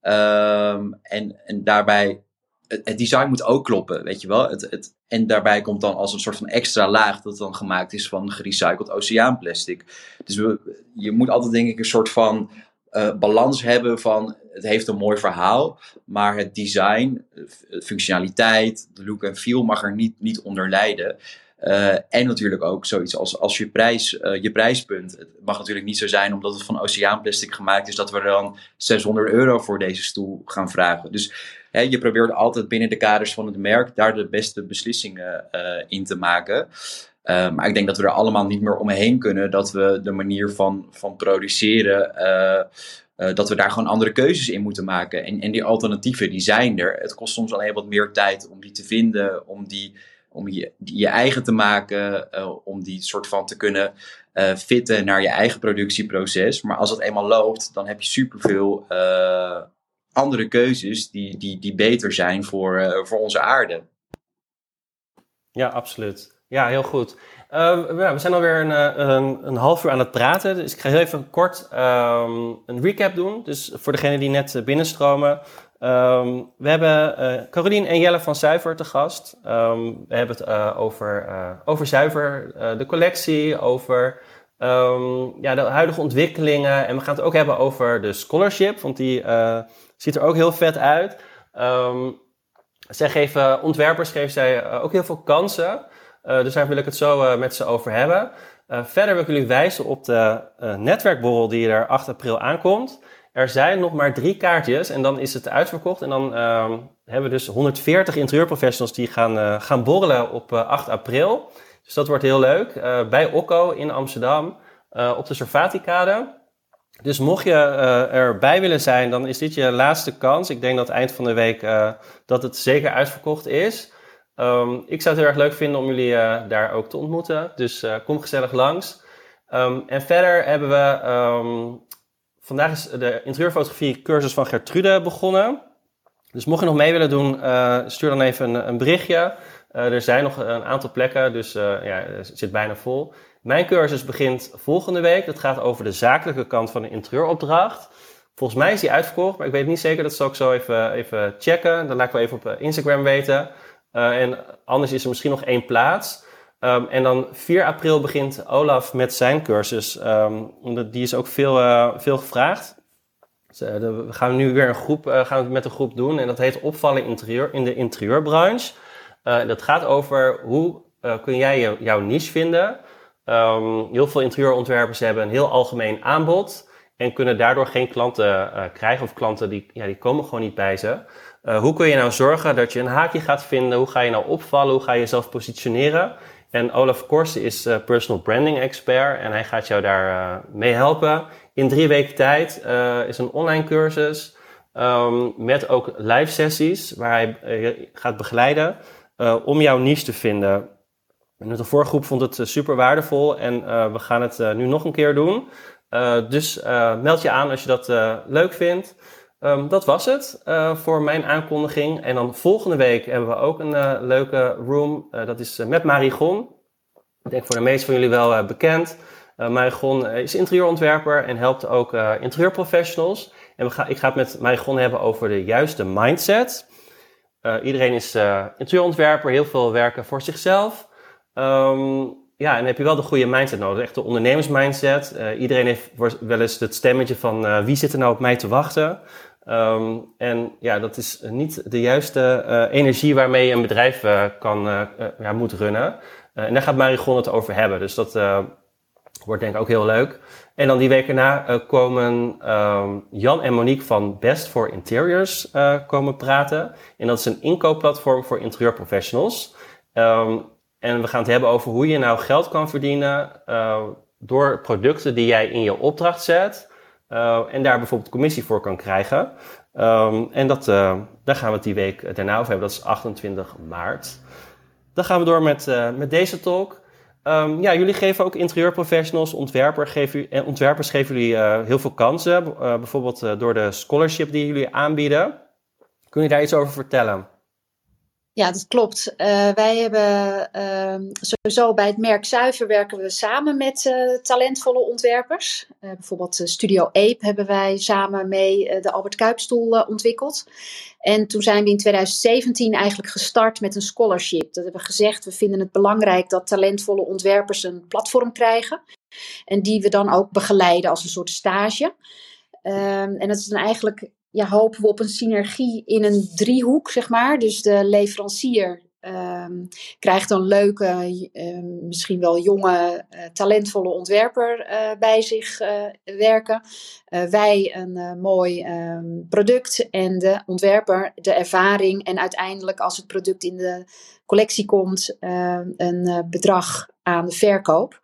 Um, en, en daarbij, het, design moet ook kloppen, weet je wel. Het, het, en daarbij komt dan als een soort van extra laag dat dan gemaakt is van gerecycled oceaanplastic. Dus we, je moet altijd denk ik een soort van uh, balans hebben van het heeft een mooi verhaal, maar het design, de functionaliteit, de look en feel mag er niet, niet onder lijden. Uh, en natuurlijk ook zoiets als, als je, prijs, uh, je prijspunt. Het mag natuurlijk niet zo zijn omdat het van oceaanplastic gemaakt is, dat we dan 600 euro voor deze stoel gaan vragen. Dus hè, je probeert altijd binnen de kaders van het merk daar de beste beslissingen uh, in te maken. maar ik denk dat we er allemaal niet meer omheen kunnen dat we de manier van, van produceren. dat we daar gewoon andere keuzes in moeten maken. En, en die alternatieven, die zijn er. Het kost soms alleen wat meer tijd om die te vinden, om die om je, je eigen te maken, uh, om die soort van te kunnen uh, fitten naar je eigen productieproces. Maar als het eenmaal loopt, dan heb je superveel uh, andere keuzes die, die, die beter zijn voor, voor onze aarde. Ja, absoluut. Ja, heel goed. we zijn alweer een, een, een, half uur aan het praten, dus ik ga heel even kort um, een recap doen. Dus voor degenen die net binnenstromen, Um, we hebben uh, Carolien en Jelle van Zuiver te gast. Um, we hebben het uh, over, uh, over Zuiver, de collectie, over Um, ja, de huidige ontwikkelingen. En we gaan het ook hebben over de scholarship, want die ziet er ook heel vet uit. Zij geven, ontwerpers geven zij ook heel veel kansen. Dus daar wil ik het zo met ze over hebben. verder wil ik jullie wijzen op de netwerkborrel die er 8 april aankomt. Er zijn nog maar drie kaartjes en dan is het uitverkocht. En dan ehm, hebben we dus 140 interieurprofessionals die gaan, gaan borrelen op 8 april. Dus dat wordt heel leuk. Uh, bij Okko in Amsterdam op de Servatikade. Dus mocht je erbij willen zijn, dan is dit je laatste kans. Ik denk dat eind van de week dat het zeker uitverkocht is. Um, ik zou het heel erg leuk vinden om jullie daar ook te ontmoeten. Dus kom gezellig langs. Um, en verder hebben we... vandaag is de interieurfotografie cursus van Gertrude begonnen. Dus mocht je nog mee willen doen, stuur dan even een, een berichtje. Uh, er zijn nog een aantal plekken, dus uh, ja, het zit bijna vol. Mijn cursus begint volgende week. Dat gaat over de zakelijke kant van een interieuropdracht. Volgens mij is die uitverkocht, maar ik weet niet zeker. Dat zal ik zo even, even checken. Dan laat ik wel even op eh, Instagram weten. En anders is er misschien nog één plaats. Um, en dan 4 april begint Olaf met zijn cursus. Um, die is ook veel, uh, veel gevraagd. Dus, we gaan nu weer een groep, gaan we met een groep doen. En dat heet Opvallen interieur, in de interieurbranche. Dat gaat over hoe kun jij jouw niche vinden. Um, heel veel interieurontwerpers hebben een heel algemeen aanbod en kunnen daardoor geen klanten krijgen of klanten die, ja, die komen gewoon niet bij ze. hoe kun je nou zorgen dat je een haakje gaat vinden? Hoe ga je nou opvallen? Hoe ga je jezelf positioneren? En Olaf Korsen is personal branding expert en hij gaat jou daar mee helpen. In drie weken tijd is een online cursus um, met ook live sessies waar hij gaat begeleiden om jouw niche te vinden. En de voorgroep vond het super waardevol en we gaan het nu nog een keer doen. dus meld je aan als je dat leuk vindt. Um, dat was het voor mijn aankondiging. En dan volgende week hebben we ook een leuke room. dat is met Marigon. Ik denk voor de meesten van jullie wel bekend. Marigon is interieurontwerper en helpt ook interieurprofessionals. En we ik ga het met Marigon hebben over de juiste mindset. Iedereen is interieurontwerper, heel veel werken voor zichzelf. Um, ja, en heb je wel de goede mindset nodig, echt de ondernemersmindset. Uh, iedereen heeft wel eens het stemmetje van wie zit er nou op mij te wachten. Um, en ja, dat is niet de juiste energie waarmee je een bedrijf kan, ja, moet runnen. en daar gaat Marigon het over hebben, dus dat wordt denk ik ook heel leuk. En dan die week erna komen um, Jan en Monique van Best for Interiors komen praten. En dat is een inkoopplatform voor interieurprofessionals. Um, en we gaan het hebben over hoe je nou geld kan verdienen door producten die jij in je opdracht zet. En daar bijvoorbeeld commissie voor kan krijgen. Um, en dat, daar gaan we het die week daarna over hebben. Dat is 28 maart. Dan gaan we door met, met deze talk. Um, ja, jullie geven ook interieurprofessionals, ontwerper geven, eh, ontwerpers geven jullie heel veel kansen. Bijvoorbeeld door de scholarship die jullie aanbieden. Kun je daar iets over vertellen? Ja, dat klopt. wij hebben uh, sowieso bij het merk Zuiver werken we samen met uh, talentvolle ontwerpers. Uh, bijvoorbeeld Studio Ape hebben wij samen mee de Albert Kuipstoel ontwikkeld. En toen zijn we in 2017 eigenlijk gestart met een scholarship. Dat hebben we gezegd, we vinden het belangrijk dat talentvolle ontwerpers een platform krijgen. En die we dan ook begeleiden als een soort stage. Um, en dat is dan eigenlijk, ja, hopen we op een synergie in een driehoek, zeg maar. Dus de leverancier, Um, krijgt dan leuke, um, misschien wel jonge, uh, talentvolle ontwerper uh, bij zich uh, werken. wij een mooi um, product en de ontwerper de ervaring. En uiteindelijk, als het product in de collectie komt, een bedrag aan de verkoop.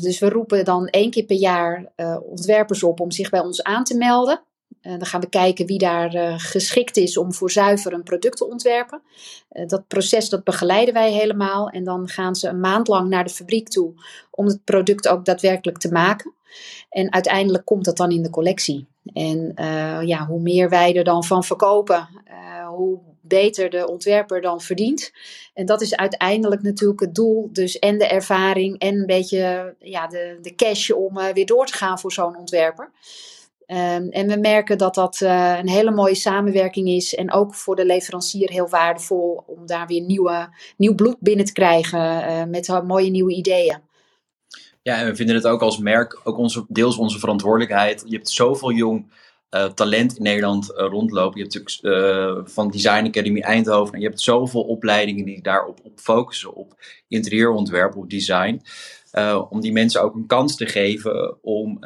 dus we roepen dan één keer per jaar ontwerpers op om zich bij ons aan te melden. Dan gaan we kijken wie daar uh, geschikt is om voor zuiver een product te ontwerpen. Uh, dat proces dat begeleiden wij helemaal. En dan gaan ze een maand lang naar de fabriek toe om het product ook daadwerkelijk te maken. En uiteindelijk komt dat dan in de collectie. En ja, hoe meer wij er dan van verkopen, hoe beter de ontwerper dan verdient. En dat is uiteindelijk natuurlijk het doel. Dus en de ervaring en een beetje ja, de, de cash om weer door te gaan voor zo'n ontwerper. Um, en we merken dat dat uh, een hele mooie samenwerking is. En ook voor de leverancier heel waardevol om daar weer nieuwe, nieuw bloed binnen te krijgen uh, met mooie nieuwe ideeën. Ja, en we vinden het ook als merk, ook onze, deels onze verantwoordelijkheid. Je hebt zoveel jong talent in Nederland rondlopen. Je hebt natuurlijk van Design Academy Eindhoven. En je hebt zoveel opleidingen die daarop op focussen. Op interieurontwerp, op design. Om die mensen ook een kans te geven om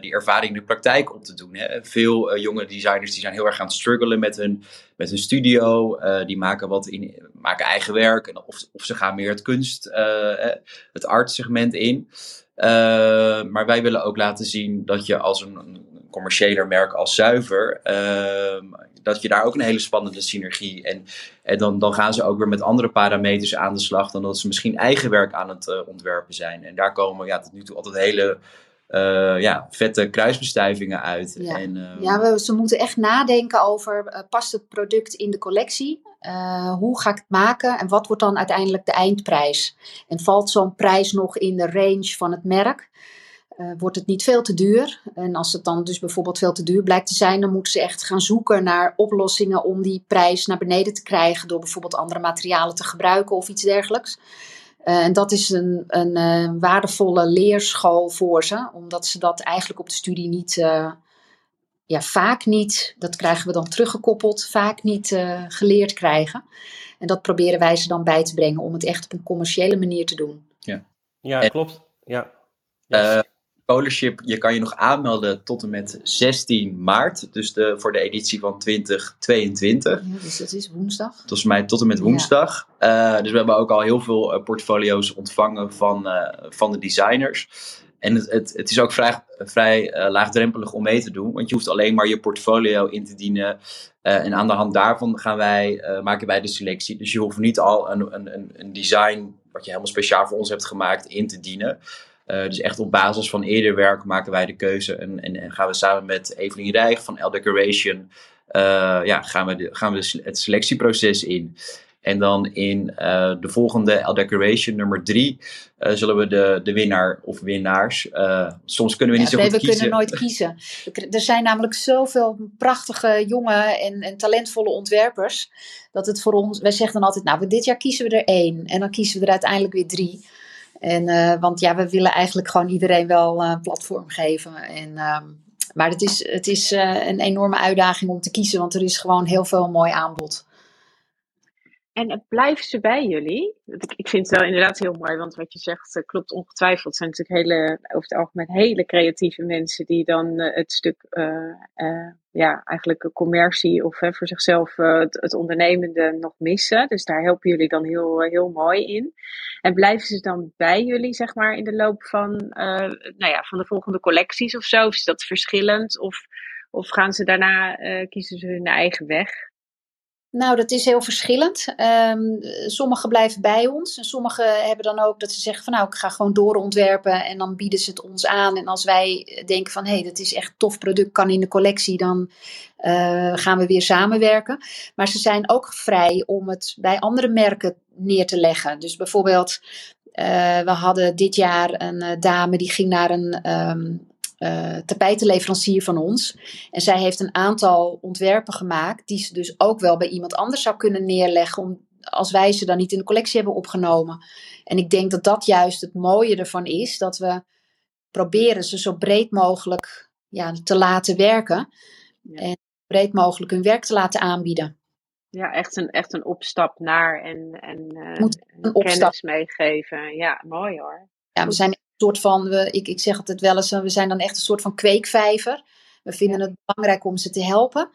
die ervaring in de praktijk op te doen. Hè. Veel jonge designers die zijn heel erg aan het struggelen met hun, met hun studio. die maken wat in, maken eigen werk. En of, of ze gaan meer het kunst, het art segment in. maar wij willen ook laten zien dat je als een commerciëler merk als zuiver, ehm, dat je daar ook een hele spannende synergie en, en dan, dan gaan ze ook weer met andere parameters aan de slag dan dat ze misschien eigen werk aan het uh, ontwerpen zijn. En daar komen ja, tot nu toe altijd hele uh, ja, vette kruisbestuivingen uit. Ja, en, uh, ja we, ze moeten echt nadenken over, uh, past het product in de collectie? hoe ga ik het maken en wat wordt dan uiteindelijk de eindprijs? En valt zo'n prijs nog in de range van het merk? Uh, wordt het niet veel te duur. En als het dan dus bijvoorbeeld veel te duur blijkt te zijn, dan moeten ze echt gaan zoeken naar oplossingen om die prijs naar beneden te krijgen door bijvoorbeeld andere materialen te gebruiken of iets dergelijks. Uh, en dat is een, een uh, waardevolle leerschool voor ze, omdat ze dat eigenlijk op de studie niet, ja, vaak niet, dat krijgen we dan teruggekoppeld, vaak niet geleerd krijgen. En dat proberen wij ze dan bij te brengen om het echt op een commerciële manier te doen. Ja, ja klopt. Ja. Yes. Scholarship, je kan je nog aanmelden tot en met 16 maart. Dus de, voor de editie van 2022. Ja, dus dat is woensdag. Volgens mij tot en met woensdag. Ja. Uh, dus we hebben ook al heel veel uh, portfolio's ontvangen van, uh, van de designers. En het, het, het is ook vrij, vrij laagdrempelig om mee te doen. Want je hoeft alleen maar je portfolio in te dienen. en aan de hand daarvan gaan wij, maken wij de selectie. Dus je hoeft niet al een, een, een design wat je helemaal speciaal voor ons hebt gemaakt in te dienen. Uh, dus echt op basis van eerder werk maken wij de keuze en, en, en gaan we samen met Evelien Rijg van L Decoration, uh, ja, gaan we, de, gaan we de, het selectieproces in. En dan in uh, de volgende L Decoration nummer drie zullen we de, de winnaar of winnaars. soms kunnen we niet ja, zo nee, goed we kiezen. kunnen nooit kiezen. Er zijn namelijk zoveel prachtige jonge en, en talentvolle ontwerpers. Dat het voor ons, wij zeggen dan altijd, nou, dit jaar kiezen we er één. En dan kiezen we er uiteindelijk weer drie. En, uh, want ja, we willen eigenlijk gewoon iedereen wel een uh, platform geven. En, uh, maar het is, het is uh, een enorme uitdaging om te kiezen, want er is gewoon heel veel mooi aanbod. En blijven ze bij jullie? Ik vind het wel inderdaad heel mooi, want wat je zegt uh, klopt ongetwijfeld. Het zijn natuurlijk hele, over het algemeen hele creatieve mensen die dan uh, het stuk, uh, ja, eigenlijk commercie of voor zichzelf het, het, ondernemende nog missen. Dus daar helpen jullie dan heel, heel mooi in. En blijven ze dan bij jullie, zeg maar, in de loop van, nou ja, van de volgende collecties of zo? Of is dat verschillend? Of, of gaan ze daarna, kiezen ze hun eigen weg? Nou, dat is heel verschillend. Um, sommigen blijven bij ons. En sommigen hebben dan ook dat ze zeggen van nou, ik ga gewoon doorontwerpen. En dan bieden ze het ons aan. En als wij denken van hé, hey, dat is echt tof product, kan in de collectie, dan uh, gaan we weer samenwerken. Maar ze zijn ook vrij om het bij andere merken neer te leggen. Dus bijvoorbeeld, uh, we hadden dit jaar een uh, dame die ging naar een. Um, uh, tapijtenleverancier van ons. En zij heeft een aantal ontwerpen gemaakt die ze dus ook wel bij iemand anders zou kunnen neerleggen om, als wij ze dan niet in de collectie hebben opgenomen. En ik denk dat dat juist het mooie ervan is, dat we proberen ze zo breed mogelijk ja, te laten werken ja. en breed mogelijk hun werk te laten aanbieden. Ja, echt een, echt een opstap naar en, en uh, Moet een opstap. kennis meegeven. Ja, mooi hoor. Ja, we zijn soort van, we, ik, ik zeg altijd wel eens, we zijn dan echt een soort van kweekvijver. We vinden het belangrijk om ze te helpen.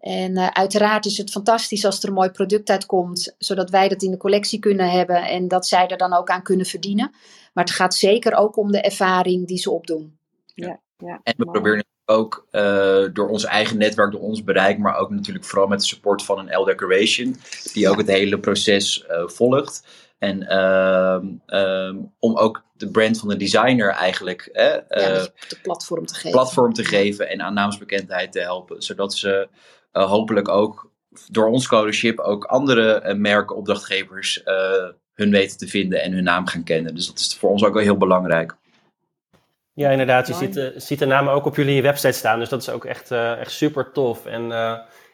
En uh, uiteraard is het fantastisch als er een mooi product uitkomt, zodat wij dat in de collectie kunnen hebben en dat zij er dan ook aan kunnen verdienen. Maar het gaat zeker ook om de ervaring die ze opdoen. Ja, ja, en we mooi. proberen ook uh, door ons eigen netwerk, door ons bereik, maar ook natuurlijk vooral met de support van een L Decoration, die ook het hele proces uh, volgt. En um, um, om ook de brand van de designer eigenlijk uh, ja, de platform te geven. platform te geven en aan naamsbekendheid te helpen. Zodat ze uh, hopelijk ook door ons scholarship ook andere uh, merken, opdrachtgevers hun weten te vinden en hun naam gaan kennen. Dus dat is voor ons ook wel heel belangrijk. Ja, inderdaad. Je ziet, ziet, de namen ook op jullie website staan. Dus dat is ook echt, echt super tof. En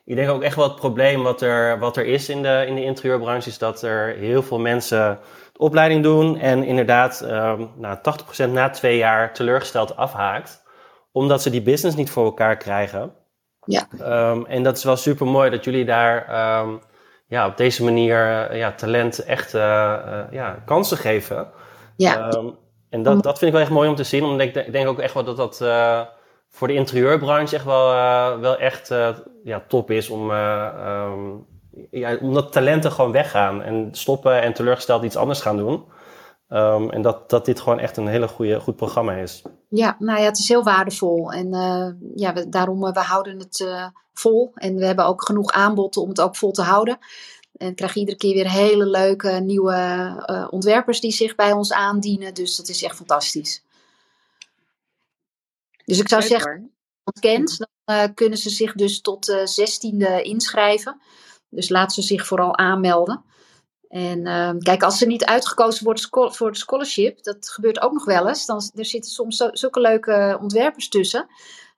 ik denk ook echt wel het probleem wat er, wat er is in de, in de interieurbranche, is dat er heel veel mensen de opleiding doen en inderdaad um, nou, 80% na twee jaar teleurgesteld afhaakt, omdat ze die business niet voor elkaar krijgen. Ja. Um, en dat is wel super mooi dat jullie daar um, ja, op deze manier uh, ja, talent echt uh, uh, ja, kansen geven. Ja. en dat, dat vind ik wel echt mooi om te zien, omdat ik, ik denk ook echt wel dat dat voor de interieurbranche echt wel, wel echt ja, top is om, ja, omdat talenten gewoon weggaan en stoppen en teleurgesteld iets anders gaan doen. Um, en dat, dat dit gewoon echt een hele goede, goed programma is. Ja, nou ja, het is heel waardevol. En ja, we, daarom we houden het vol. En we hebben ook genoeg aanbod om het ook vol te houden. En krijgen iedere keer weer hele leuke nieuwe ontwerpers die zich bij ons aandienen. Dus dat is echt fantastisch. Dus ik zou zeggen, als kent, dan uh, kunnen ze zich dus tot de uh, 16e inschrijven. Dus laat ze zich vooral aanmelden. En uh, kijk, als ze niet uitgekozen wordt voor het scholarship, dat gebeurt ook nog wel eens. Dan, er zitten soms zulke leuke ontwerpers tussen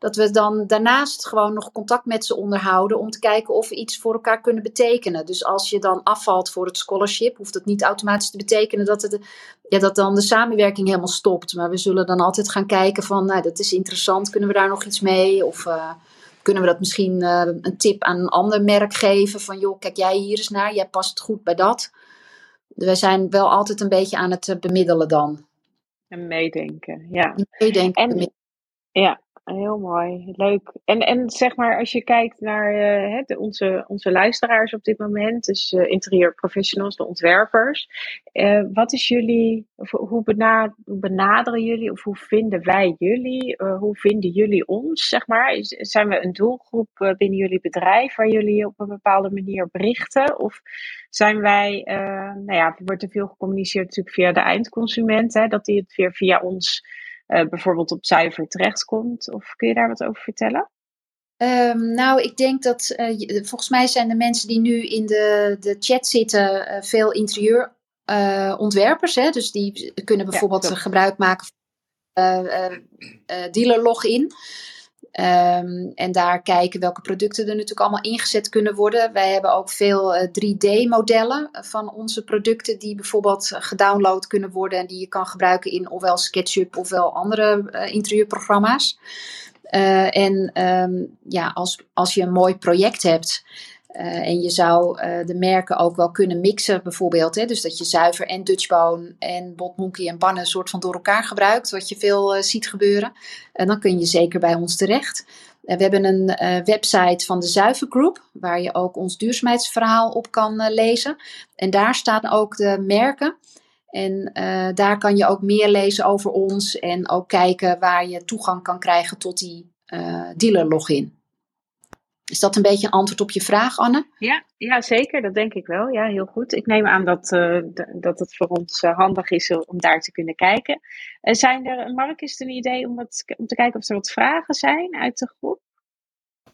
dat we dan daarnaast gewoon nog contact met ze onderhouden om te kijken of we iets voor elkaar kunnen betekenen. Dus als je dan afvalt voor het scholarship, hoeft dat niet automatisch te betekenen dat, het, ja, dat dan de samenwerking helemaal stopt. Maar we zullen dan altijd gaan kijken van, nou, dat is interessant, kunnen we daar nog iets mee? Of uh, kunnen we dat misschien uh, een tip aan een ander merk geven van, joh, kijk jij hier eens naar, jij past goed bij dat. We zijn wel altijd een beetje aan het bemiddelen dan. En meedenken, ja. Meedenken. En, ja, Heel mooi, leuk. En, en zeg maar, als je kijkt naar uh, de, onze, onze luisteraars op dit moment, dus uh, interieurprofessionals, de ontwerpers. Uh, wat is jullie, hoe, bena hoe benaderen jullie of hoe vinden wij jullie? hoe vinden jullie ons, zeg maar? Zijn we een doelgroep binnen jullie bedrijf waar jullie op een bepaalde manier berichten? Of zijn wij, nou ja, er wordt te veel gecommuniceerd natuurlijk via de eindconsument, hè, dat die het weer via ons uh, bijvoorbeeld op zuiver terechtkomt? Of kun je daar wat over vertellen? Um, nou, ik denk dat uh, volgens mij zijn de mensen die nu in de, de chat zitten uh, veel interieurontwerpers. dus die kunnen bijvoorbeeld ja, gebruik maken van dealer login. Um, en daar kijken welke producten er natuurlijk allemaal ingezet kunnen worden. Wij hebben ook veel uh, eh, 3D-modellen van onze producten die bijvoorbeeld gedownload kunnen worden en die je kan gebruiken in ofwel SketchUp ofwel andere interieurprogramma's. Uh, en um, ja, als, als je een mooi project hebt, uh, en je zou uh, de merken ook wel kunnen mixen, bijvoorbeeld. Hè? Dus dat je zuiver en Dutchbone en Botmonkey en Bannen soort van door elkaar gebruikt, wat je veel uh, ziet gebeuren. En dan kun je zeker bij ons terecht. we hebben een website van de Zuivergroep, waar je ook ons duurzaamheidsverhaal op kan lezen. En daar staan ook de merken. En daar kan je ook meer lezen over ons en ook kijken waar je toegang kan krijgen tot die dealer login. Is dat een beetje een antwoord op je vraag, Anne? Ja, ja zeker. Dat denk ik wel. Ja, heel goed. Ik neem aan dat, uh, dat het voor ons uh, handig is om daar te kunnen kijken. Uh, zijn er, Mark, is het een idee om, wat, om te kijken of er wat vragen zijn uit de groep?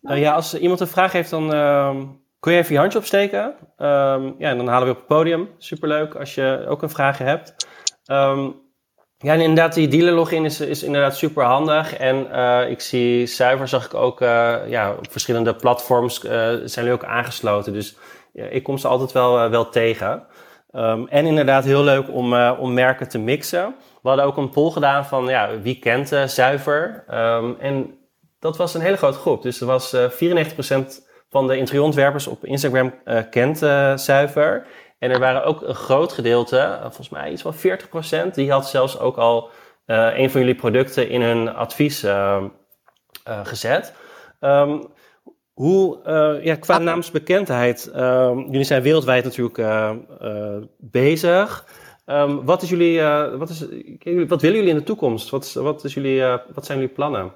ja, als iemand een vraag heeft, dan ehm, kun je even je handje opsteken. Um, ja, en dan halen we op het podium. Superleuk als je ook een vraag hebt. Um, ja, inderdaad, die dealer login is, is inderdaad super handig. En uh, ik zie zuiver, zag ik ook uh, ja, op verschillende platforms uh, zijn jullie ook aangesloten. Dus ja, ik kom ze altijd wel, wel tegen. Um, en inderdaad heel leuk om, om merken te mixen. We hadden ook een poll gedaan van ja, wie kent zuiver. Um, en dat was een hele grote groep. Dus er was 94% van de interieurontwerpers op Instagram kent zuiver. En er waren ook een groot gedeelte, eh, volgens mij iets van 40%, die had zelfs ook al uh, een van jullie producten in hun advies uh, uh, gezet. Um, hoe, ja, qua ah. naamsbekendheid, ehm, jullie zijn wereldwijd natuurlijk bezig. Um, wat, is jullie, wat, is, wat willen jullie in de toekomst? Wat, wat, is jullie, wat zijn jullie plannen?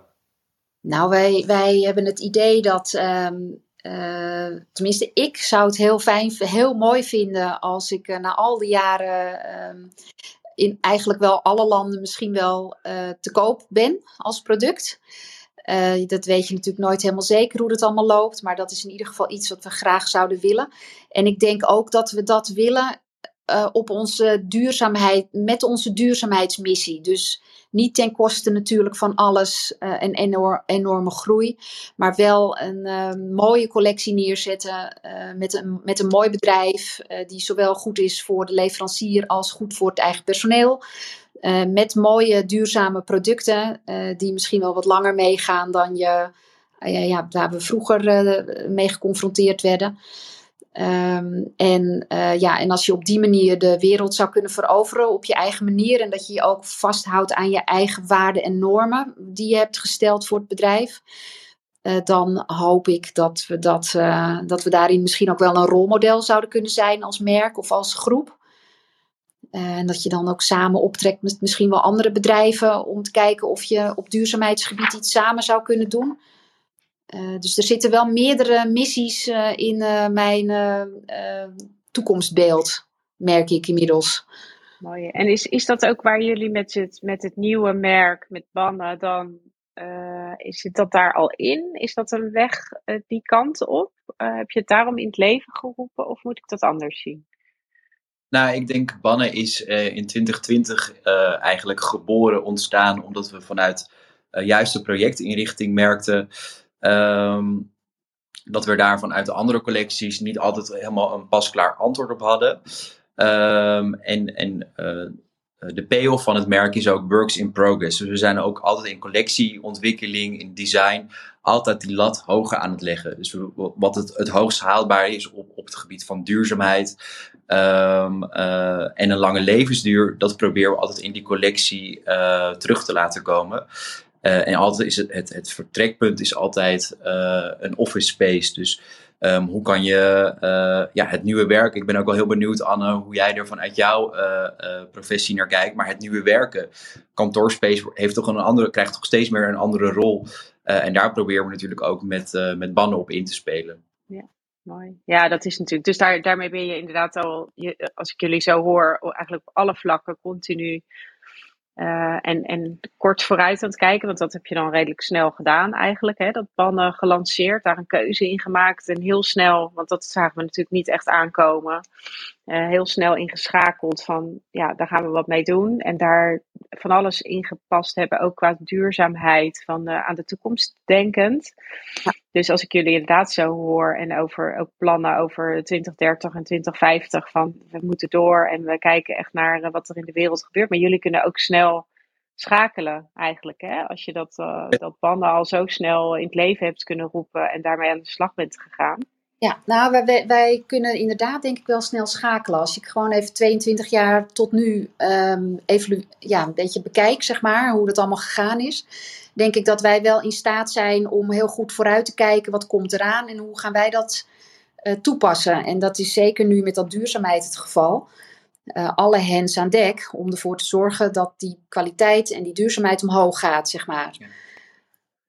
Nou, wij, wij hebben het idee dat uh, tenminste, ik zou het heel fijn, heel mooi vinden als ik uh, na al die jaren uh, in eigenlijk wel alle landen misschien wel uh, te koop ben als product. dat weet je natuurlijk nooit helemaal zeker hoe het allemaal loopt, maar dat is in ieder geval iets wat we graag zouden willen. En ik denk ook dat we dat willen op onze duurzaamheid, met onze duurzaamheidsmissie. Dus niet ten koste natuurlijk van alles uh, en enorme groei. Maar wel een uh, mooie collectie neerzetten met, een, met een mooi bedrijf. die zowel goed is voor de leverancier als goed voor het eigen personeel. met mooie duurzame producten die misschien wel wat langer meegaan dan je, ja, waar we vroeger mee geconfronteerd werden. Um, en, uh, ja, en als je op die manier de wereld zou kunnen veroveren op je eigen manier en dat je je ook vasthoudt aan je eigen waarden en normen die je hebt gesteld voor het bedrijf, uh, dan hoop ik dat we, dat, uh, dat we daarin misschien ook wel een rolmodel zouden kunnen zijn als merk of als groep. En dat je dan ook samen optrekt met misschien wel andere bedrijven om te kijken of je op duurzaamheidsgebied iets samen zou kunnen doen. Uh, dus er zitten wel meerdere missies uh, in uh, mijn toekomstbeeld, merk ik inmiddels. Mooi. En is, is dat ook waar jullie met het, met het nieuwe merk, met Banna, dan is het dat daar al in? Is dat een weg die kant op? heb je het daarom in het leven geroepen of moet ik dat anders zien? Nou, ik denk Banne is in 2020 eigenlijk geboren, ontstaan, omdat we vanuit juist de projectinrichting merkten Um, dat we daar vanuit de andere collecties niet altijd helemaal een pasklaar antwoord op hadden. Um, en en uh, de payoff van het merk is ook works in progress. Dus we zijn ook altijd in collectieontwikkeling, in design, altijd die lat hoger aan het leggen. Dus wat het, het hoogst haalbaar is op, op het gebied van duurzaamheid um, uh, en een lange levensduur, dat proberen we altijd in die collectie uh, terug te laten komen. Uh, en altijd is het, het, vertrekpunt is altijd uh, een office space. Dus um, hoe kan je uh, ja, het nieuwe werk. Ik ben ook wel heel benieuwd, Anne, hoe jij er vanuit jouw professie naar kijkt. Maar het nieuwe werken, kantoorspace, heeft toch een andere, krijgt toch steeds meer een andere rol. en daar proberen we natuurlijk ook met, met bannen op in te spelen. Ja. Mooi. Ja, dat is natuurlijk. Dus daar, daarmee ben je inderdaad al, als ik jullie zo hoor, eigenlijk op alle vlakken continu uh, en, en kort vooruit aan het kijken, want dat heb je dan redelijk snel gedaan eigenlijk. Hè? Dat bannen gelanceerd, daar een keuze in gemaakt en heel snel, want dat zagen we natuurlijk niet echt aankomen. Uh, heel snel ingeschakeld van, ja, daar gaan we wat mee doen. En daar van alles ingepast hebben, ook qua duurzaamheid, van uh, aan de toekomst denkend. Ja. Dus als ik jullie inderdaad zo hoor en over ook plannen over 2030 en 2050, van we moeten door en we kijken echt naar uh, wat er in de wereld gebeurt. Maar jullie kunnen ook snel schakelen eigenlijk. Hè? Als je dat, dat banden al zo snel in het leven hebt kunnen roepen en daarmee aan de slag bent gegaan. Ja, nou, wij, wij, kunnen inderdaad denk ik wel snel schakelen. Als ik gewoon even 22 jaar tot nu um, even ja, een beetje bekijk, zeg maar, hoe dat allemaal gegaan is. Denk ik dat wij wel in staat zijn om heel goed vooruit te kijken. Wat komt eraan en hoe gaan wij dat uh, toepassen? En dat is zeker nu met dat duurzaamheid het geval. Uh, alle hands aan dek om ervoor te zorgen dat die kwaliteit en die duurzaamheid omhoog gaat, zeg maar. Ja.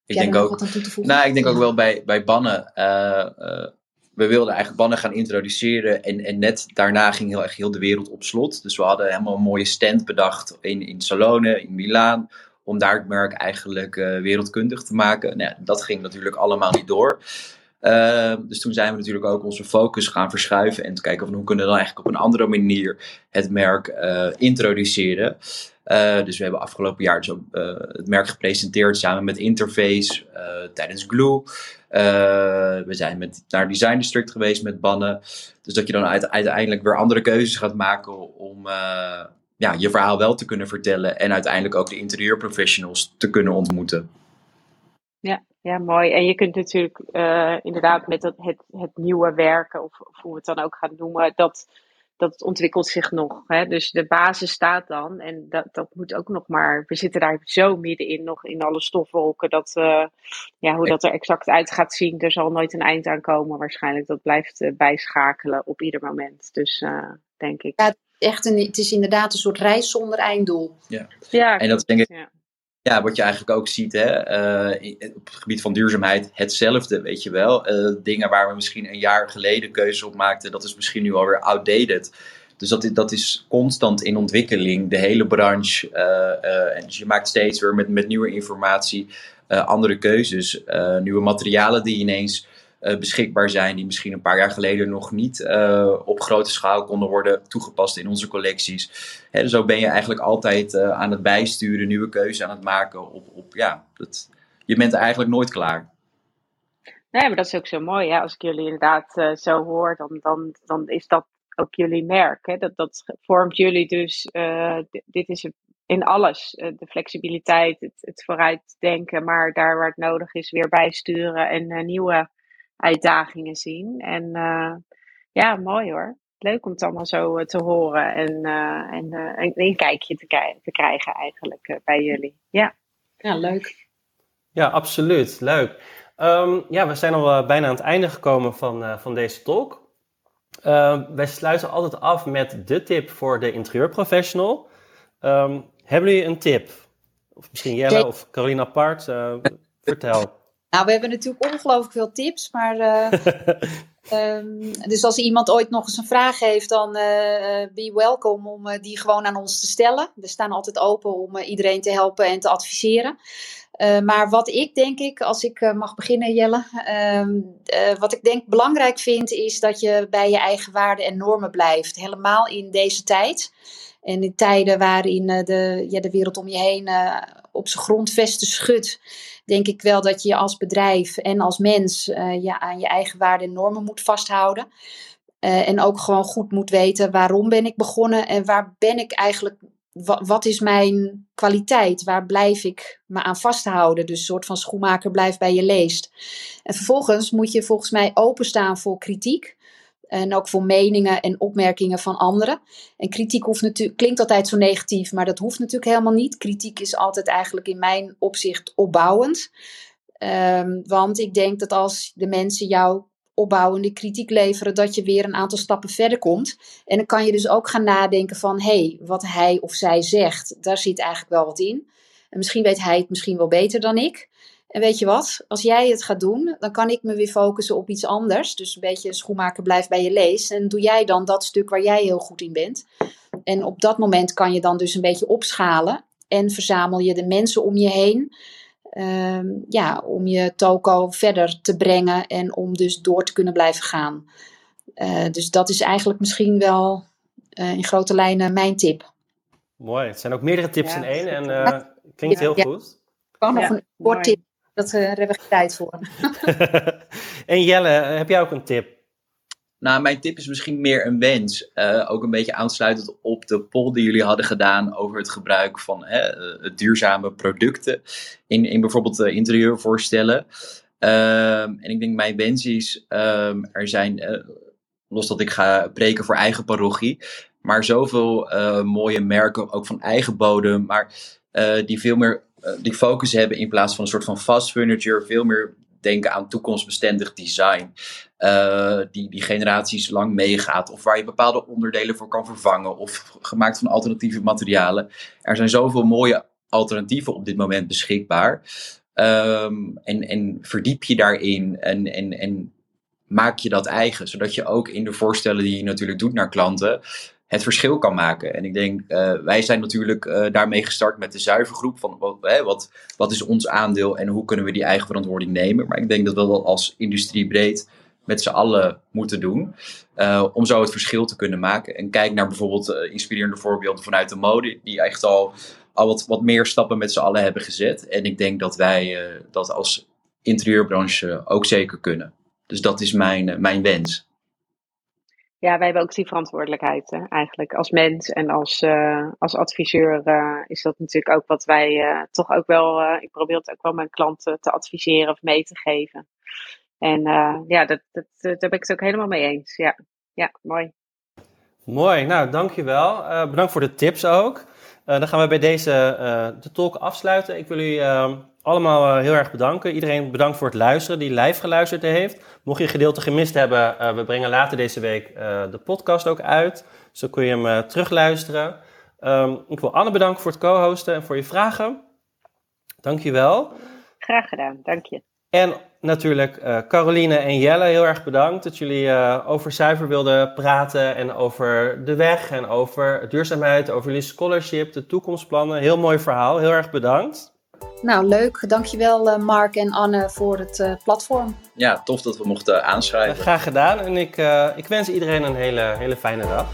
Ik denk ook, nou, ik denk ook wel bij, bij bannen. Uh, we wilden eigenlijk bannen gaan introduceren. En, en net daarna ging heel heel de wereld op slot. Dus we hadden helemaal een mooie stand bedacht in, in Salone, in Milaan. Om daar het merk eigenlijk uh, wereldkundig te maken. Nou, dat ging natuurlijk allemaal niet door. Uh, dus toen zijn we natuurlijk ook onze focus gaan verschuiven en te kijken van hoe kunnen we dan eigenlijk op een andere manier het merk uh, introduceren. Uh, dus we hebben afgelopen jaar dus het merk gepresenteerd samen met Interface tijdens Glue. We zijn met, naar Design District geweest met bannen. Dus dat je dan uiteindelijk weer andere keuzes gaat maken om ja, je verhaal wel te kunnen vertellen. En uiteindelijk ook de interieurprofessionals te kunnen ontmoeten. Ja, ja mooi. En je kunt natuurlijk inderdaad met het, het, het nieuwe werken, of, of, hoe we het dan ook gaan noemen, dat dat ontwikkelt zich nog. Hè? Dus de basis staat dan. En dat, dat moet ook nog maar. We zitten daar zo middenin, nog in alle stofwolken. Dat, uh, ja, hoe dat er exact uit gaat zien, er zal nooit een eind aan komen waarschijnlijk. Dat blijft uh, bijschakelen op ieder moment. Dus uh, denk ik. Ja, echt een, het is inderdaad een soort reis zonder einddoel. Ja, ja en dat denk ik. Ja ja, wat je eigenlijk ook ziet hè, uh, op het gebied van duurzaamheid, hetzelfde, weet je wel. Uh, dingen waar we misschien een jaar geleden keuzes op maakten, dat is misschien nu alweer outdated. Dus dat is, dat is constant in ontwikkeling, de hele branche. En dus je maakt steeds weer met, met nieuwe informatie andere keuzes, nieuwe materialen die ineens beschikbaar zijn, die misschien een paar jaar geleden nog niet op grote schaal konden worden toegepast in onze collecties. Hè, zo ben je eigenlijk altijd aan het bijsturen, nieuwe keuzes aan het maken. Op, op, ja, dat, je bent eigenlijk nooit klaar. Nee, maar dat is ook zo mooi. Als ik jullie inderdaad zo hoor, dan, dan, dan is dat ook jullie merk. Hè? Dat, dat vormt jullie dus, dit is in alles. De flexibiliteit, het, het vooruitdenken, maar daar waar het nodig is weer bijsturen en nieuwe uitdagingen zien. En ja, mooi hoor. Leuk om het allemaal zo te horen en, en een kijkje te, te krijgen eigenlijk bij jullie. Ja. ja, leuk. Ja, absoluut. Leuk. Um, ja, we zijn al bijna aan het einde gekomen van, van deze talk. Uh, wij sluiten altijd af met de tip voor de interieurprofessional. Um, hebben jullie een tip? Of misschien Jelle of Caroline apart? Uh, vertel. Nou, we hebben natuurlijk ongelooflijk veel tips, maar... Uh, um, dus als iemand ooit nog eens een vraag heeft, dan be welkom om die gewoon aan ons te stellen. We staan altijd open om iedereen te helpen en te adviseren. Uh, maar wat ik denk ik, als ik uh, mag beginnen Jelle, uh, wat ik denk belangrijk vind is dat je bij je eigen waarden en normen blijft. Helemaal in deze tijd. En in tijden waarin de, ja, de wereld om je heen op zijn grondvesten schudt, denk ik wel dat je als bedrijf en als mens ja, aan je eigen waarden en normen moet vasthouden. en ook gewoon goed moet weten waarom ben ik begonnen en waar ben ik eigenlijk wat, is mijn kwaliteit? Waar blijf ik me aan vasthouden? Dus een soort van schoenmaker blijft bij je leest. En vervolgens moet je volgens mij openstaan voor kritiek. En ook voor meningen en opmerkingen van anderen. En kritiek hoeft natuurlijk, klinkt altijd zo negatief, maar dat hoeft natuurlijk helemaal niet. Kritiek is altijd eigenlijk in mijn opzicht opbouwend. Um, want ik denk dat als de mensen jou opbouwende kritiek leveren, dat je weer een aantal stappen verder komt. En dan kan je dus ook gaan nadenken van, hé, hey, wat hij of zij zegt, daar zit eigenlijk wel wat in. En misschien weet hij het misschien wel beter dan ik. En weet je wat, als jij het gaat doen, dan kan ik me weer focussen op iets anders. Dus een beetje schoenmaker blijft bij je lees. En doe jij dan dat stuk waar jij heel goed in bent. En op dat moment kan je dan dus een beetje opschalen. En verzamel je de mensen om je heen Ehm, ja, om je toko verder te brengen en om dus door te kunnen blijven gaan. Uh, dus dat is eigenlijk misschien wel uh, in grote lijnen mijn tip. Mooi, het zijn ook meerdere tips in één en uh, klinkt heel goed. Gewoon nog een kort tip, dat hebben we geen tijd voor. en Jelle, heb jij ook een tip? Nou, mijn tip is misschien meer een wens. Uh, ook een beetje aansluitend op de poll die jullie hadden gedaan over het gebruik van hè, uh, duurzame producten in, in bijvoorbeeld interieurvoorstellen. Ehm, en ik denk mijn wens is, um, er zijn, los dat ik ga preken voor eigen parochie, maar zoveel mooie merken, ook van eigen bodem, maar die veel meer die focus hebben in plaats van een soort van fast furniture, veel meer denken aan toekomstbestendig design. Uh, die, die generaties lang meegaat. Of waar je bepaalde onderdelen voor kan vervangen. Of gemaakt van alternatieve materialen. Er zijn zoveel mooie alternatieven op dit moment beschikbaar. Um, en, en verdiep je daarin en, en, en maak je dat eigen. Zodat je ook in de voorstellen die je natuurlijk doet naar klanten het verschil kan maken. En ik denk, uh, wij zijn natuurlijk uh, daarmee gestart met de zuivergroep van wat, hè, wat, wat is ons aandeel en hoe kunnen we die eigen verantwoording nemen. Maar ik denk dat we dat als industrie breed met z'n allen moeten doen. Uh, om zo het verschil te kunnen maken. En kijk naar bijvoorbeeld inspirerende voorbeelden vanuit de mode, die echt al, al wat, wat meer stappen met z'n allen hebben gezet. En ik denk dat wij dat als interieurbranche ook zeker kunnen. Dus dat is mijn, mijn wens ja, wij hebben ook die verantwoordelijkheid eigenlijk als mens en als, uh, als adviseur uh, is dat natuurlijk ook wat wij uh, toch ook wel, ik probeer het ook wel mijn klanten te adviseren of mee te geven. En ja, dat, dat, daar ben ik het ook helemaal mee eens. Ja, ja mooi. Mooi, nou dankjewel. bedankt voor de tips ook. dan gaan we bij deze de talk afsluiten. Ik wil u ehm, allemaal heel erg bedanken. Iedereen bedankt voor het luisteren die live geluisterd heeft. Mocht je gedeelte gemist hebben, uh, we brengen later deze week uh, de podcast ook uit. Zo kun je hem uh, terugluisteren. Um, ik wil Anne bedanken voor het co-hosten en voor je vragen. Dank je wel. Graag gedaan, dank je. En natuurlijk Caroline en Jelle, heel erg bedankt dat jullie over zuiver wilden praten en over de weg en over duurzaamheid, over jullie scholarship, de toekomstplannen. Heel mooi verhaal, heel erg bedankt. Nou, leuk. Dankjewel uh, Mark en Anne voor het uh, platform. Ja, tof dat we mochten aanschrijven. graag gedaan en ik, uh, ik wens iedereen een hele, hele fijne dag.